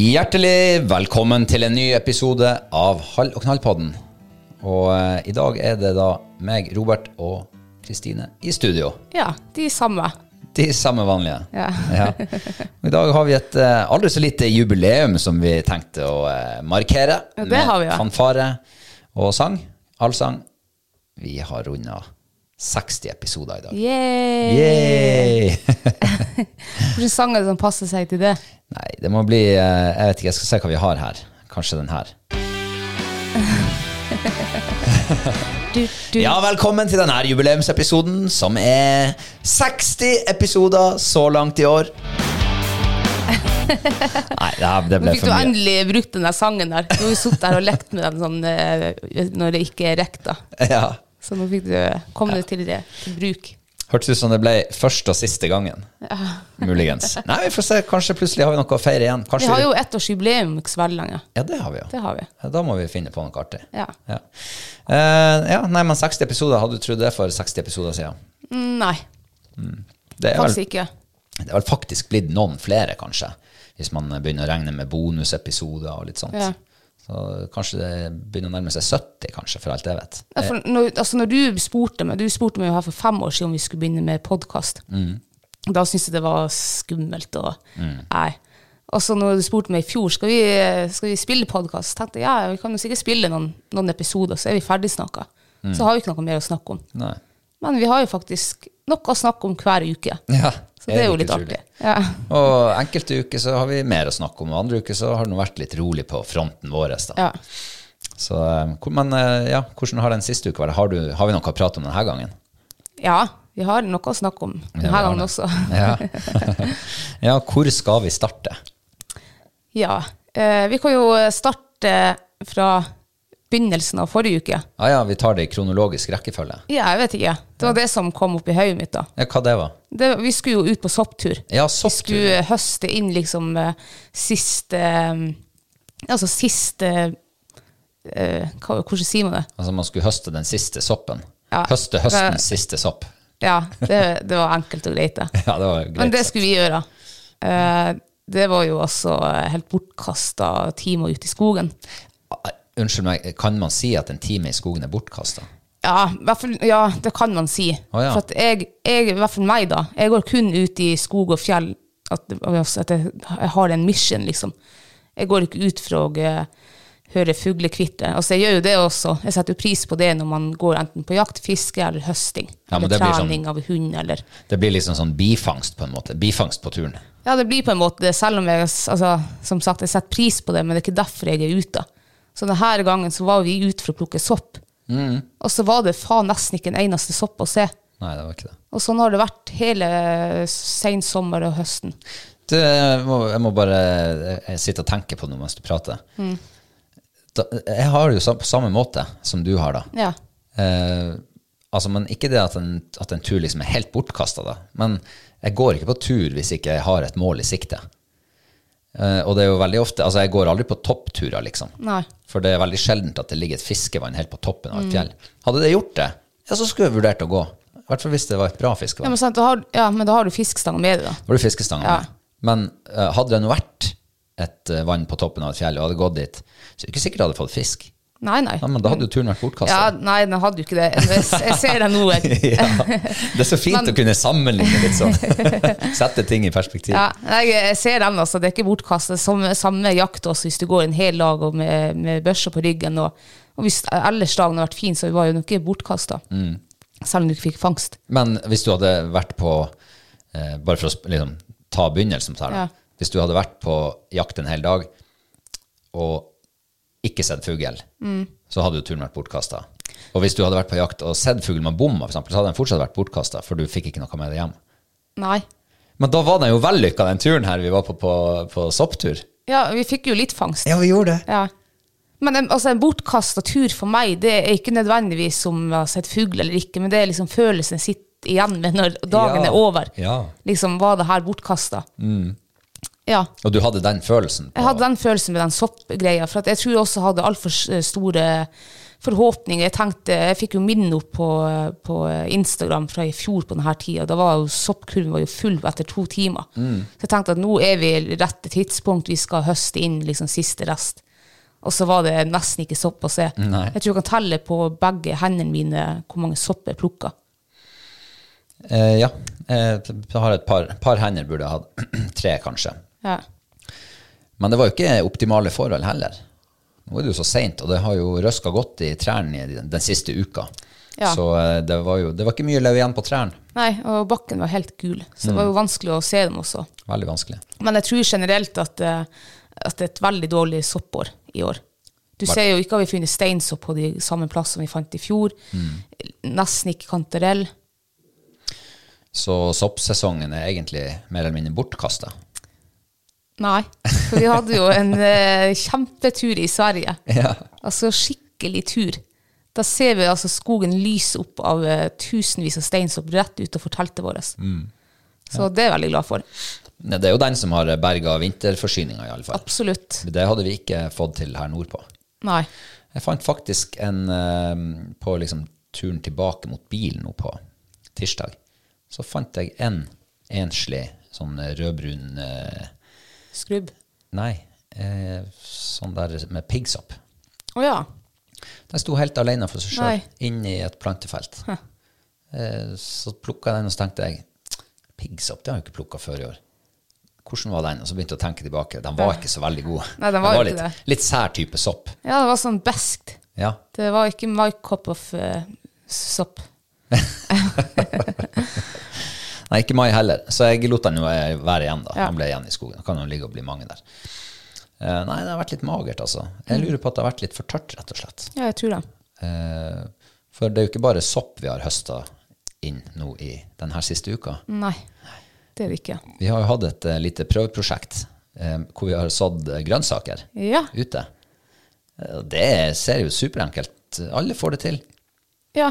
Hjertelig velkommen til en ny episode av Hall og knall-podden. Og eh, i dag er det da meg, Robert og Kristine i studio. Ja, de samme. De samme vanlige. Ja. Ja. Og I dag har vi et eh, aldri så lite jubileum som vi tenkte å eh, markere. Ja, det har vi, ja. fanfare og sang. Allsang. Vi har runda 60 episoder i dag. Yay! Yay! Hvilken sang er det som passer seg til det? Nei, det må bli eh, Jeg vet ikke, jeg skal se hva vi har her. Kanskje den her. Du, du. Ja, velkommen til denne jubileumsepisoden, som er 60 episoder så langt i år. Nei, det, her- det ble fikk du for mye. endelig brukt den sangen der. Nå har vi sittet her og lekt med den sånn, eh, når det ikke er rekt. da. Ja. Så nå fikk du komme det til, det, til bruk. Hørtes ut som det ble første og siste gangen. Ja. Muligens. Nei, vi får se. Kanskje plutselig har vi noe å feire igjen. Vi har jo ettårsjubileum ikke så veldig lenge. Ja, det har vi jo. Det har vi. Ja, Da må vi finne på noe artig. Ja. Ja. Uh, ja, nei, men 60 episoder, hadde du trodd det for 60 episoder siden? Mm, Nei, Det er faktisk ikke. Det er vel faktisk blitt noen flere, kanskje. Hvis man begynner å regne med bonusepisoder og litt sånt. Ja. Så kanskje det begynner å nærme seg 70, kanskje, for alt jeg vet. Ja, når, altså når du spurte meg Du spurte meg jo her for fem år siden om vi skulle begynne med podkast. Mm. Da syntes jeg det var skummelt. Og, nei. og så når du spurte meg i fjor skal vi, skal vi spille podkast, tenkte jeg ja, vi kan jo sikkert spille noen, noen episoder, så er vi ferdig Mm. Så har vi ikke noe mer å snakke om. Nei. Men vi har jo faktisk noe å snakke om hver uke. Ja, Så det er jo litt utrolig. artig. Ja. Og enkelte uker så har vi mer å snakke om, og andre uker så har det vært litt rolig på fronten vår. Ja. Så, eh, men eh, ja, hvordan har den siste uka vært? Har, du, har vi noe å prate om denne gangen? ja, vi har noe å snakke om denne ja, gangen også. Ja. ja, hvor skal vi starte? Ja. Eh, vi kan jo starte fra begynnelsen av forrige uke. Ah, ja, vi tar det i kronologisk rekkefølge. Ja, jeg vet ikke. Det var det som kom opp i høyet mitt da. Ja, hva det var? Det, vi skulle jo ut på sopptur. Ja, sopptur. Vi skulle skulle høste inn liksom eh, siste eh, Altså siste eh, hva, Hvordan sier man det? Altså man skulle høste den siste soppen. Ja. Høste høstens siste sopp. Ja, det, det var enkelt og greit, det. Ja, det var greit. Men det skulle vi gjøre. Eh, det var jo også helt bortkasta timer ute i skogen. Ah, Unnskyld meg, kan man si at en time i skogen er bortkasta? Ja, ja, det kan man si. Å, ja. For at jeg, jeg, i hvert fall meg, da, jeg går kun ut i skog og fjell at, altså at jeg, jeg har en mission, liksom. Jeg går ikke ut for å eh, høre fuglekvitter. Altså, jeg gjør jo det også. Jeg setter jo pris på det når man går enten på jakt, fiske eller høsting. Ja, eller trening sånn- trening av hund, eller Det blir liksom sånn bifangst, på en måte. Bifangst på turen. Ja, det blir på en måte det, selv om jeg altså, som sagt, jeg setter pris på det, men det er ikke derfor jeg er ute. Så denne gangen så var vi ute for å plukke sopp. Og så var det faen nesten ikke en eneste sopp å se. Nei, det var ikke det. Og sånn har det vært hele sensommer og høsten. Du, jeg, må, jeg må bare jeg sitte og tenke på noe mens du prater. Da, jeg har det jo på samme måte som du har, da. Ja. Eh, altså, men ikke det at en, at en tur liksom er helt bortkasta, da. Men jeg går ikke på tur hvis ikke jeg har et mål i sikte. Eh, og det er jo veldig ofte Altså, jeg går aldri på toppturer, liksom. Nei. For det er veldig sjeldent at det ligger et fiskevann helt på toppen av et fjell. Hadde det gjort det, ja, så skulle jeg vurdert å gå. I hvert fall hvis det var et bra Ja, fiskevann. men, sant, har, ja, men da har du fiskestanga med deg, da. Det fiskestanga Ja. med. Men uh, hadde det nå vært et uh, vann på toppen av et fjell, og hadde gått dit, så er det ikke sikkert jeg hadde fått fisk. Nei, nei. nei men da hadde jo turen vært Ja, nei, den hadde jo ikke det. Jeg, jeg ser det nå. Ja. Det er så fint Men- å kunne sammenligne litt sånn. Sette ting i perspektiv. Ja, jeg, jeg ser den, altså. Det er ikke bortkastet. Samme, samme jakt også, hvis du går en hel dag med, med børsa på ryggen. Og, og hvis ellers dagen har vært fin, så var jo nok ikke bortkasta. Mm. Selv om du ikke fikk fangst. Men hvis du hadde vært på eh, Bare for å liksom, ta begynnelsen på det her. Ja. Hvis du hadde vært på jakt en hel dag og ikke sett fugl, Mm. så hadde jo turen vært bortkasta. Og hvis du hadde vært på jakt og sett fugl med bomma, så hadde den fortsatt vært bortkasta, for du fikk ikke noe med deg hjem. Nei. Men da var den jo vellykka, den turen her vi var på på, på sopptur. Ja, vi fikk jo litt fangst. Ja, vi gjorde det. Ja. Men en, altså, en bortkasta tur for meg, det er ikke nødvendigvis om jeg har sett fugl eller ikke, men det er liksom følelsen sitt sitter igjen med når dagen Ja. er over. Ja. Liksom, var det her bortkasta? Ja. Og du hadde den følelsen? På, Jeg hadde den følelsen med den soppgreia, for at jeg tror jeg også hadde altfor store forhåpninger. Jeg tenkte, jeg fikk jo minne opp på, på Instagram fra i fjor på denne tida. Da var jo soppkurven var jo full etter to timer. Så jeg tenkte at nå er vi i rette tidspunkt, vi skal høste inn liksom siste rest. Og så var det nesten ikke sopp å se. Nei. Jeg tror jeg kan telle på begge hendene mine hvor mange sopp jeg plukka. Eh, ja. Eh, Jeg har et par, par hender, burde jeg hatt. Tre, kanskje. Ja. Men det var jo ikke optimale forhold heller. Nå er det jo så seint, og det har jo røska godt i trærne den siste uka. Ja. Så eh, det var jo det var ikke mye løv igjen på trærne. Nei, og bakken var helt gul, så det var jo vanskelig å se dem også. Veldig vanskelig. Men jeg tror generelt at, eh, at det er et veldig dårlig soppår i år. Du ser jo ikke at vi funnet steinsopp på de samme plassene vi fant i fjor. Nesten ikke kantarell. Så soppsesongen er egentlig mer eller mindre bortkasta. Nei, for vi hadde jo en eh, kjempetur i Sverige. Ja. Altså skikkelig tur. Da ser vi altså skogen lyse opp av eh, tusenvis av steinsopp rett utenfor teltet vårt. Så det er jeg veldig glad for. Det er jo den som har berga vinterforsyninga, iallfall. Absolutt. Det hadde vi ikke fått til her nordpå. Nei. Jeg fant faktisk en eh, På liksom turen tilbake mot bilen nå på tirsdag, så fant jeg en enslig sånn rødbrun eh, Skrubb. Nei, eh, sånn der med piggsopp. Å ja. Den sto helt alene for seg sjøl, inni et plantefelt. Eh, så plukka jeg den, og så tenkte jeg piggsopp, det har jeg ikke plukka før i år. Hvordan var den? Og så begynte jeg å tenke tilbake. Den var ikke så veldig god. Nei, den var jo litt, ikke det. litt sær type sopp. Ja, det var sånn beskt. Ja. Det var ikke my cup of uh, sopp. Nei, ikke mai heller. Så jeg lot den jo være igjen, da. Ja. Han ble igjen i skogen. Da kan han ligge og bli mange der. Uh, nei, det har vært litt magert, altså. Jeg lurer på at det har vært litt for tørt, rett og slett. Ja, jeg tror det. Uh, for det er jo ikke bare sopp vi har høsta inn nå i denne siste uka. Nei, det er det ikke. Vi har jo hatt et uh, lite prøveprosjekt hvor vi har sådd grønnsaker Ja. ute. Det ser jo superenkelt Alle får det til. Ja.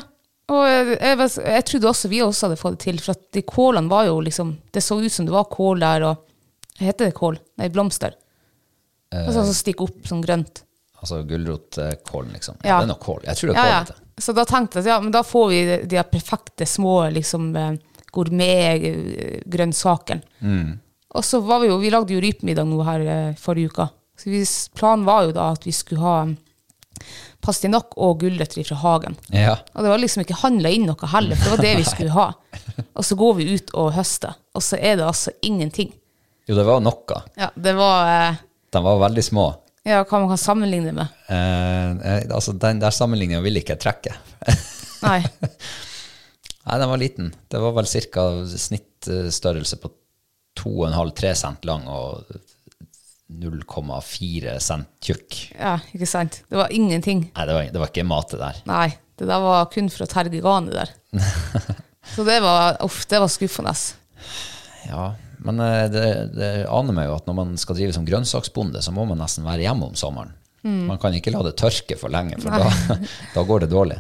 Og jeg, jeg, jeg trodde også vi også hadde fått det til, for at de kålene var jo liksom Det så ut som det var kål der, og Heter det kål? Nei, blomster. Og altså som stikker opp sånn grønt. Altså gulrotkålen, liksom. Ja. Ja. Det er nok kål. Jeg tror det er Ja, kål. ja. Så da tenkte jeg at ja, men da får vi de, de perfekte små liksom, eh, gourmetgrønnsakene. Mm. Og så var vi jo, vi lagde jo rypemiddag nå her eh, forrige uka. Så vi, planen var jo da at vi skulle ha pastinakk og gulrøtter fra hagen. Ja. Og det var liksom ikke handla inn noe heller, for det var det vi skulle ha. Og så går vi ut og høster, og så er det altså ingenting. Jo, det var noe. Ja, det var eh, De var veldig små. Ja, hva man kan sammenligne med. Eh, eh, altså, den der sammenligninga vil ikke jeg trekke. Nei. Nei, den var liten. Det var vel ca. snittstørrelse på 2,5-3 cent lang og 0,4 cent tjukk. Ja, ikke sant. Det var ingenting. Nei, det var, det var ikke mat, det der. Nei, det der var kun for å terge ganet der. Så det var, uff, det var skuffende. Ja, men eh, det, det aner meg jo at når man skal drive som grønnsaksbonde, så må man nesten være hjemme om sommeren. Man kan ikke la det tørke for lenge, for da, da går det dårlig.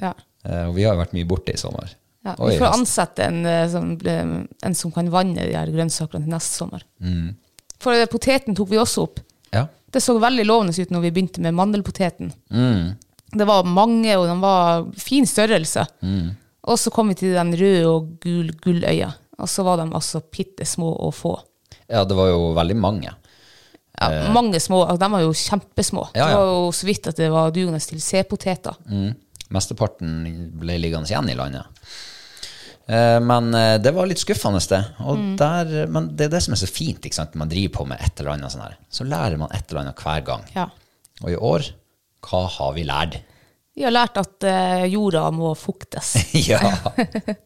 Ja. Eh, Og vi har jo vært mye borte i sommer. Ja, vi får ansette en, eh, som, en som kan vanne de her grønnsakene til neste sommer. Mm. For eh, poteten tok vi også opp. Ja. Det så veldig lovende ut når vi begynte med mandelpoteten. Mm. Det var mange, og de var fin størrelse. Mm. Og så kom vi til den røde og gul gulløya. Og så var de altså bitte små og få. ja, det var jo veldig mange. Ja, mange små. altså, De var jo kjempesmå. Eh. Ja, ja. Det var jo så vidt at det var dugende til C-poteter. Mm. Mesteparten ble liggende igjen i landet. Eh, Men eh, det var litt skuffende, det. Og der, men det er det som er så fint ikke sant? man driver på med et eller annet sånn her. Så lærer man et eller annet hver gang. Ja. Og i år, hva har vi lært? Vi har lært at eh, jorda må fuktes. ja.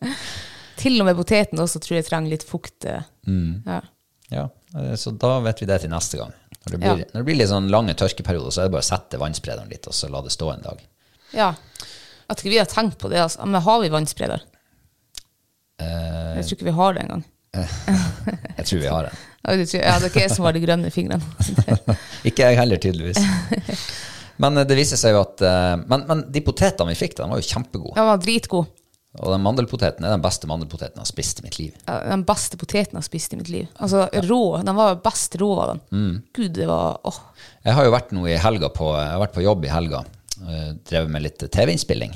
Til og med poteten også tror jeg trenger litt fukt. Mm. Ja. ja. Så da vet vi det til neste gang. Når det blir, Ja. når det blir litt sånn lange tørkeperioder, så er det bare å sette vannsprederen litt, og så la det stå en dag. ja. At ikke vi har tenkt på det. Altså. Men har vi vannspreder? Eh. Jeg tror ikke vi har det engang. Jeg tror vi har en. Ja, det ja, det er ikke jeg som har de grønne fingrene. Ikke jeg heller, tydeligvis. Men eh, det viser seg jo at eh, Men, men de potetene vi fikk, de var jo kjempegode. De var dritgod. Og den mandelpoteten er den beste mandelpoteten jeg har spist i mitt liv. Ja, Den beste poteten jeg har spist i mitt liv. Altså rå. Den var best rå av den. Mm. Gud, det var åh. Jeg har jo vært nå i helga på, jeg har vært på jobb i helga. eh, Drevet med litt TV-innspilling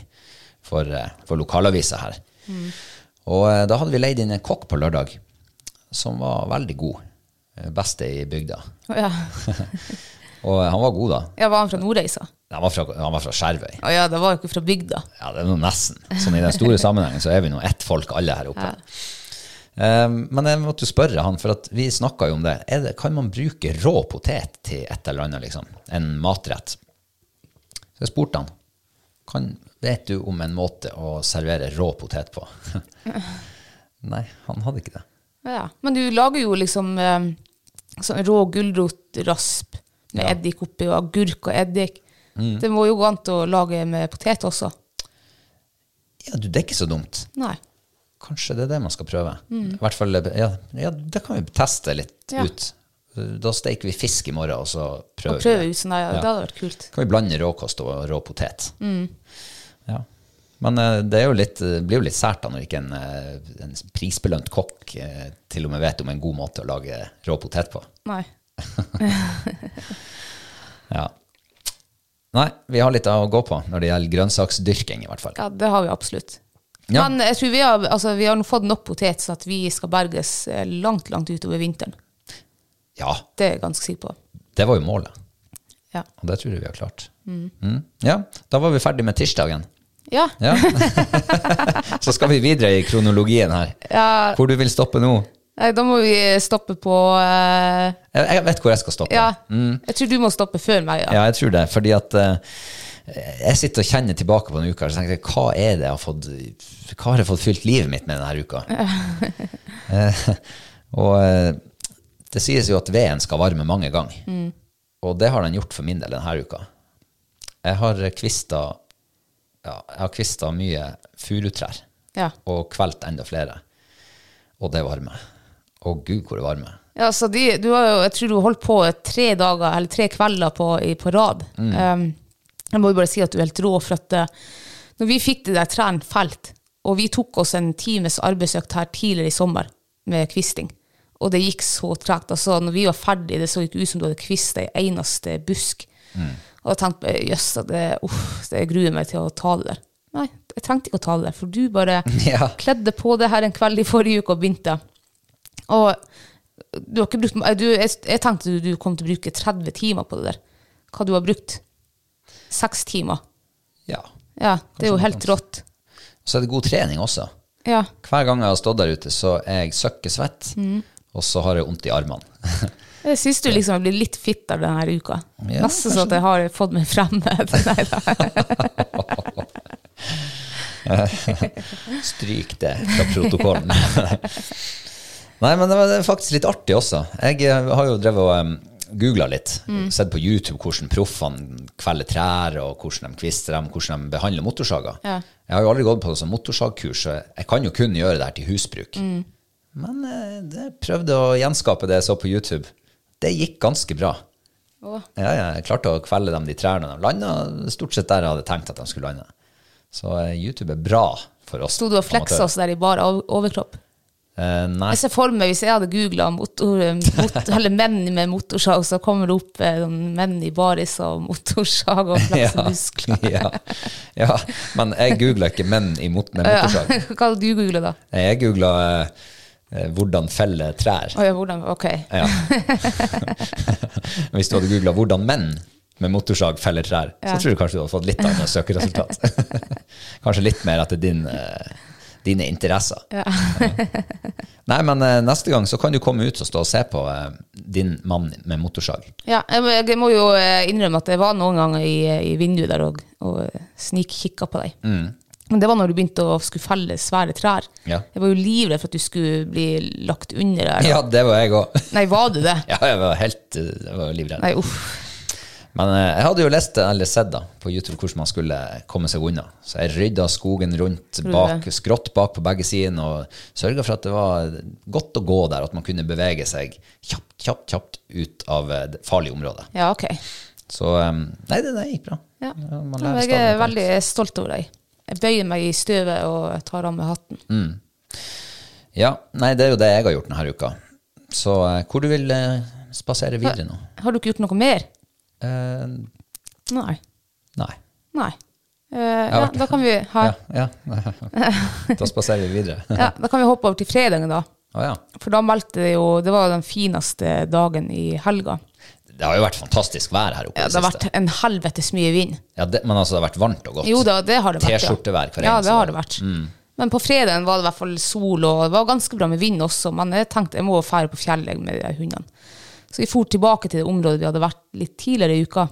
for, for lokalavisa her. Og eh, da hadde vi leid inn en kokk på lørdag som var veldig god. Eh, Beste i bygda. Ja. Og eh, han var god, da. ja, var han fra Nordreisa? Han var fra, han var fra Skjervøy. Oh, ja, det var jo ikke fra bygda. Ja, det er noe nesten. Sånn i den store sammenhengen så er vi nå ett folk alle her oppe. Um, men jeg måtte jo spørre han, for at vi snakka jo om det. Er det. Kan man bruke rå potet til et eller annet, liksom? En matrett? Så jeg spurte han. Kan, vet du om en måte å servere rå potet på? Nei, han hadde ikke det. Ja. Men du lager jo liksom eh, sånn rå gulrotrasp med Ja. eddik oppi, og agurk og eddik. Mm. Det må jo gå an å lage med potet også. Ja, du, det er ikke så dumt. Nei. Kanskje det er det man skal prøve. I hvert fall, ja, ja, det kan vi teste litt Ja. ut. Da steker vi fisk i morgen, og så prøver Og prøver vi det. ut sånn ja, Ja. det hadde vært kult. kan vi blande råkost og rå potet. Ja. Men eh, det jo litt, det blir jo litt sært da når ikke en, eh, en prisbelønt kokk eh, til og med vet om en god måte å lage rå potet på. Nei. Ja. Nei, vi har litt å gå på når det gjelder grønnsaksdyrking, i hvert fall. Ja, det har vi absolutt. Ja. Men jeg tror vi har, altså, vi har fått nok potet så at vi skal berges eh, langt, langt utover vinteren. Ja, Det er jeg ganske sikker på. det var jo målet, Ja. og det tror jeg vi har klart. Mm. Ja, da var vi ferdig med tirsdagen. Ja. Ja. Så skal vi videre i kronologien her. ja. Hvor du vil stoppe nå? Nei, da må vi stoppe på uh... Jeg vet hvor jeg skal stoppe. Ja. Jeg tror du må stoppe før meg. Ja. Ja, jeg tror det. Fordi at uh, jeg sitter og kjenner tilbake på denne uka og så tenker jeg, hva er det jeg har fått Hva har jeg fått fylt livet mitt med denne uka? uh, og eh, det sies jo at veden skal varme mange ganger. Og det har den gjort for min del denne uka. Jeg har kvista ja, jeg har kvista mye furutrær Ja. og kvelt enda flere. Og det varmer. Å gud, hvor det varmer. Ja, så de, du har jo, jeg tror du holdt på tre dager, eller tre kvelder på, i, på rad. Um, jeg må jo bare si at du er helt rå, for at eh, når vi fikk det der trærne felt, og vi tok oss en times arbeidsøkt her tidligere i sommer med kvisting, og det gikk så tregt. Altså, når vi var ferdig, det så ikke ut som du hadde kvista ei eneste busk. Og jeg tenkte jøss, jøss, det, uh, det gruer meg til å ta det der. Nei, jeg trengte ikke å ta det der, for du bare Ja. kledde på det her en kveld i forrige uke og begynte. Og du har ikke brukt, du, jeg, jeg tenkte du, du kom til å bruke 30 timer på det der. Hva du har brukt? Seks timer. Ja. Ja, det er jo helt rått. Så er det god trening også. Ja. Hver gang jeg har stått der ute, så er jeg søkkesvett. Og så har jeg vondt i armene. Jeg syns du liksom blitt litt av denne uka. Ja, Nesten så at jeg har fått meg frem. Nei da. Stryk det fra protokollen. Nei, men det var faktisk litt artig også. Jeg eh, har jo drevet og googla litt. Sett på YouTube hvordan proffene kveller trær, og hvordan de kvister dem, hvordan de behandler motorsager. Ja. Jeg har jo aldri gått på sånn motorsagkurs, så jeg kan jo kun gjøre det her til husbruk. Men jeg prøvde å gjenskape det jeg så på YouTube. Det gikk ganske bra. Oh. Ja, ja, jeg klarte å kvelle dem de trærne de landa, stort sett der jeg hadde tenkt at de skulle lande. Så eh, YouTube er bra for oss. Sto du og fleksa oss der i bar overkropp? Eh, nei. Jeg ser for meg, hvis jeg hadde googla motor, menn med motorsag, så kommer det opp eh, menn i baris og motorsag og flekser muskler. ja, ja, men jeg googla ikke menn i mot med motorsag. Hva hadde du googla da? Jeg googla eh, eh, 'hvordan felle trær'. Oh, ja, hvordan? Ok. Ja. Hvis du hadde googla 'hvordan menn med motorsag feller trær', Ja. så tror jeg kanskje du hadde fått litt annet søkeresultat. kanskje litt mer etter din, eh, dine interesser. Ja. Nei, men eh, neste gang så kan du komme ut og stå og se på eh, din mann med motorsag. Ja, jeg må, jo eh, innrømme at det var noen ganger i, i vinduet der og, og snikkikka på deg. Men det var når du begynte å skulle felle svære trær. Ja. Jeg var jo livredd for at du skulle bli lagt under der. Ja, det var jeg òg. Nei, var du det? Ja, jeg var helt eh, jeg var livredd. Nei, uff. Men eh, jeg hadde jo lest eller sett da, på YouTube hvordan man skulle komme seg unna. Så jeg rydda skogen rundt, bak, skrått bak på begge sider, og sørga for at det var godt å gå der, at man kunne bevege seg kjapt, kjapt, kjapt ut av eh, det farlige området. Ja, ok. Så nei, det, det gikk bra. Ja. man lærer jeg er veldig stolt over deg. Jeg bøyer meg i støvet og tar av meg hatten. Ja, nei, det er jo det jeg har gjort denne uka. Så eh, hvor du vil eh, spasere videre nå? Har du ikke gjort noe mer? Eh, Nei. nei. Nei. Eh, ja, vært- da kan vi ha, Ja, ja. da spaserer vi videre. ja, da kan vi hoppe over til fredagen, da. Ja. For da meldte det jo Det var den fineste dagen i helga. Det har jo vært fantastisk vær her oppe Ja, det har vært en helvetes mye vind. Ja, det, men altså, det har vært varmt og godt. Jo da, det har det vært. ja. T-skjortevær hver Ja, eneste det har dag. det vært. Men på fredagen var det i hvert fall sol, og det var ganske bra med vind også. Men jeg tenkte jeg må fære på fjellet med de hundene. Så vi for tilbake til det området vi hadde vært litt tidligere i uka,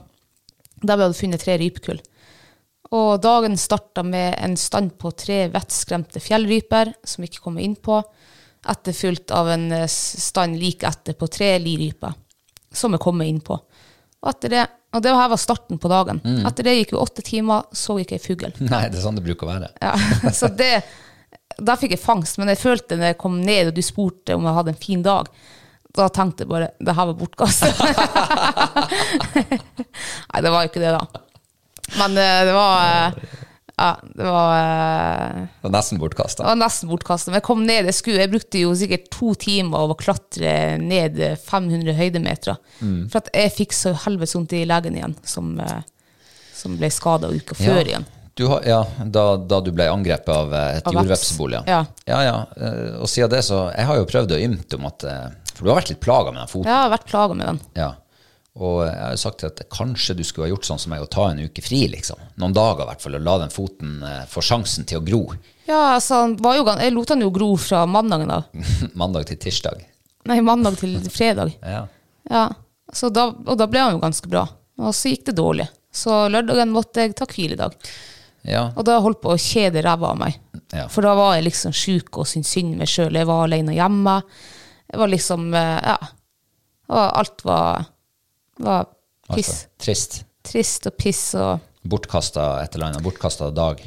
der vi hadde funnet tre rypekull. Og dagen starta med en stand på tre vettskremte fjellryper, som vi ikke kom inn på, etterfulgt av en eh, stand like etter på tre liryper, som jeg kommer inn på. Og, det, og det her var starten på dagen. Etter det gikk vi åtte timer, så gikk jeg fugl. Nei, det er sånn det bruker å være. Ja, så det, da fikk jeg fangst, men jeg følte når jeg kom ned og du spurte om jeg hadde en fin dag, da tenkte jeg bare det her var bortkastet. Nei, det var jo ikke det, da. Men eh, det var eh, Ja, det var Og nesten bortkasta. nesten bortkastet. Men jeg kom ned, jeg, skulle, jeg brukte jo sikkert to timer av å klatre ned 500 høydemeter. For at jeg fikk så helvetes vondt i legen igjen, som, eh, som ble skada uka før igjen. Du har, ja, da, da du ble angrepet av eh, et jordvepsebol, ja. Ja. ja, ja. eh, Og siden det, så Jeg har jo prøvd å ymte om at eh, For du har vært litt plaga med den foten. Ja, Jeg har vært plaga med den. Ja. Og jeg har sagt at kanskje du skulle ha gjort sånn som meg, og ta en uke fri, liksom. Noen dager i hvert fall, og la den foten eh, få sjansen til å gro. Ja, altså, han var jo, jeg lot han jo gro fra mandagen av. Mandag til tirsdag. Nei, mandag til fredag. Ja. Ja, så da, og da ble han jo ganske bra. Og så gikk det dårlig. Så lørdagen måtte jeg ta hviledag. Ja. Og da holdt på å kjede ræva av meg. Ja. For da var jeg liksom sjuk og syntes synd meg sjøl. Jeg var alene hjemme. Jeg var liksom eh, Ja. Og alt var, var piss. Altså, trist. Trist og piss og Bortkasta et eller annet. Bortkasta dag.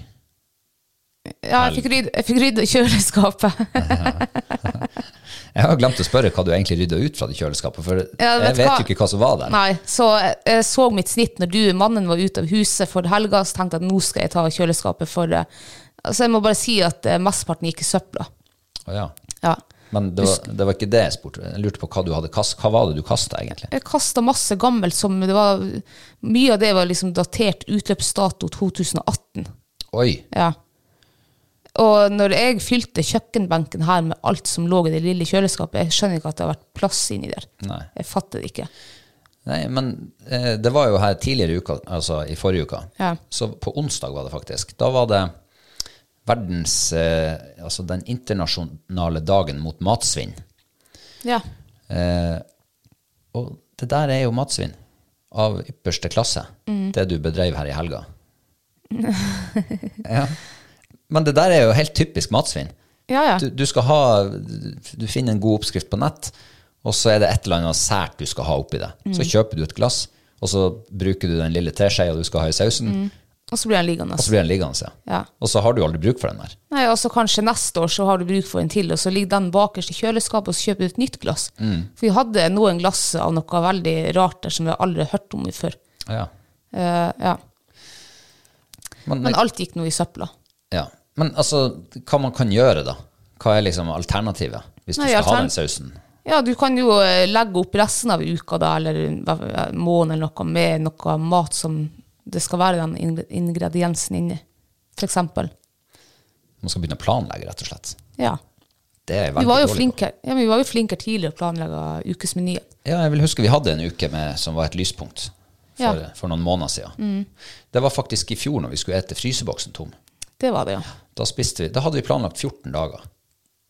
Ja, jeg fikk rydda kjøleskapet. Jeg har glemt å spørre hva du egentlig rydda ut fra det kjøleskapet, for Ja, vet jeg vet jo ikke hva som var der. Nei, så jeg, så mitt snitt når du, mannen var ute av huset for helga, så tenkte jeg at nå skal jeg ta kjøleskapet for det. Altså jeg må bare si at eh, mesteparten gikk i søpla. Oh, ja. Ja. Men det var, det var ikke det jeg spurte. Jeg lurte på hva du hadde kast, Hva var det du kasta, egentlig? Jeg kasta masse gammelt som det var Mye av det var liksom datert utløpsdato 2018. Oi. Ja. Og når jeg fylte kjøkkenbenken her med alt som lå i det lille kjøleskapet, jeg skjønner ikke at det har vært plass inni der. Nei. Jeg fatter det ikke. Nei, men eh, det var jo her tidligere i uka, altså i forrige uka. Ja. Så på onsdag var det faktisk. Da var det verdens eh, Altså den internasjonale dagen mot matsvinn. Ja. Eh, og det der er jo matsvinn av ypperste klasse, Mm. det du bedreiv her i helga. ja. Men det der er jo helt typisk matsvinn. Ja, ja. Du, du skal ha Du finner en god oppskrift på nett, og så er det et eller annet sært du skal ha oppi det. Så Mm. kjøper du et glass, og så bruker du den lille teskjea du skal ha i sausen, Og så blir han liggende. og så blir han liggende. Ja. Og så har du aldri bruk for den der. Nei, og så kanskje neste år så har du bruk for en til, og så ligger den bakerst i kjøleskapet, og så kjøper du et nytt glass. For vi hadde noen glass av noe veldig rart der som vi aldri har hørt om før. Ja. Uh, ja. Men, Men alt gikk nå i søpla. ja. Men altså, hva man kan gjøre da? Hva er liksom alternativet? Hvis du Nei, skal ha den sausen? Ja, du kan jo eh, legge opp resten av uka da, eller måneden eller noe, med noe mat som det skal være den ingrediensen inni. Eksempel. Man skal begynne å planlegge, rett og slett. Ja. Det Vi var jo dårlig flinke, ja, vi var jo flinkere tidligere å planlegge ukesmenyen. Ja, jeg vil huske vi hadde en uke med, som var et lyspunkt for, Ja. Mm. for noen måneder siden. Det var faktisk i fjor når vi skulle ete fryseboksen tom. Det var det, ja. Da, vi, da hadde vi planlagt 14 dager.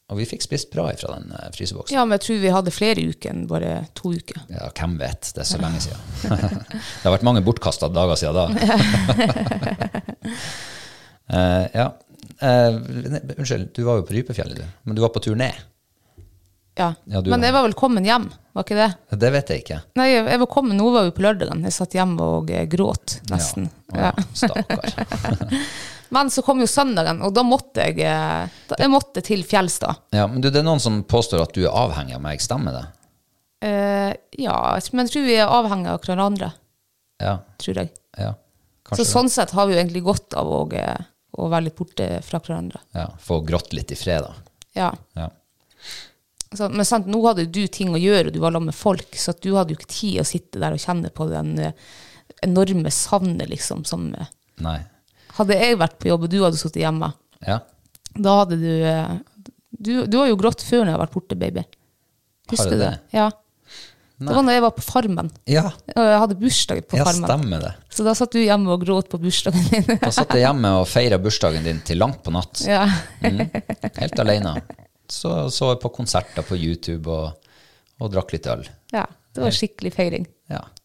Og vi fikk spist bra ifra den eh, fryseboksen. Ja, men jeg tror vi hadde flere uker enn bare to uker. Ja, hvem vet? Det er så lenge siden. det har vært mange bortkasta dager siden da. uh, ja. Uh, ne- unnskyld, du var jo på Rypefjellet, du. Men du var på tur ned. Ja. Ja, men jeg var vel kommet hjem, var ikke det? Det vet jeg ikke. Nei, jeg var kommet, nå var vi på lørdagen. Jeg satt hjemme og gråt, nesten. Ja. Ja. Ja, Stakkar. Men så kom jo søndagen, og da måtte jeg, eh, da, jeg måtte til fjells da. Ja, men du, det er noen som påstår at du er avhengig av meg. Stemmer det? Uh, ja, men jeg tror vi er avhengig av hverandre, Ja. tror jeg. ja. Så sånn sett har vi jo egentlig godt av å, å være litt borte fra hverandre. Ja, Få grått litt i fred, da. Ja. Ja. Så, men sant, nå hadde du ting å gjøre, og du var sammen med folk, så du hadde jo ikke tid å sitte der og kjenne på den eh, enorme savnet, liksom, som Nei. Hadde jeg vært på jobb, og du hadde sittet hjemme, Ja. da hadde du eh, Du, du har jo grått før når jeg har vært borte, baby. Husker du det? det? Ja. Det var når jeg var på Farmen. Ja, Og jeg hadde bursdag på ja Farmen. stemmer det. Så da satt du hjemme og gråt på bursdagen din. Da satt jeg hjemme og feira bursdagen din til langt på natt. ja. Helt alene. Så så jeg på konserter på YouTube og, og drakk litt øl. ja. Det var skikkelig feiring.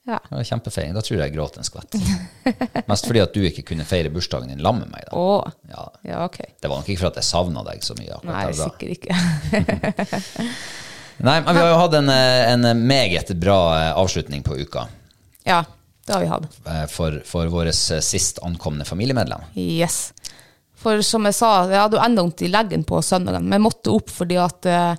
Ja. Det var kjempefeiring. Da tror jeg jeg gråt en skvett. Mest fordi at du ikke kunne feire bursdagen din sammen med meg. da. Oh. Ja. Ja, ok. Det var nok ikke for at jeg savna deg så mye. akkurat Nei, der da. sikkert ikke. Nei, men vi har jo hatt en, eh, en meget bra eh, avslutning på uka ja, det har vi hatt. eh, for, for vårt sist ankomne familiemedlem. Yes. For som jeg sa, jeg hadde jo enda vondt i leggen på søndagen, men jeg måtte opp fordi at eh,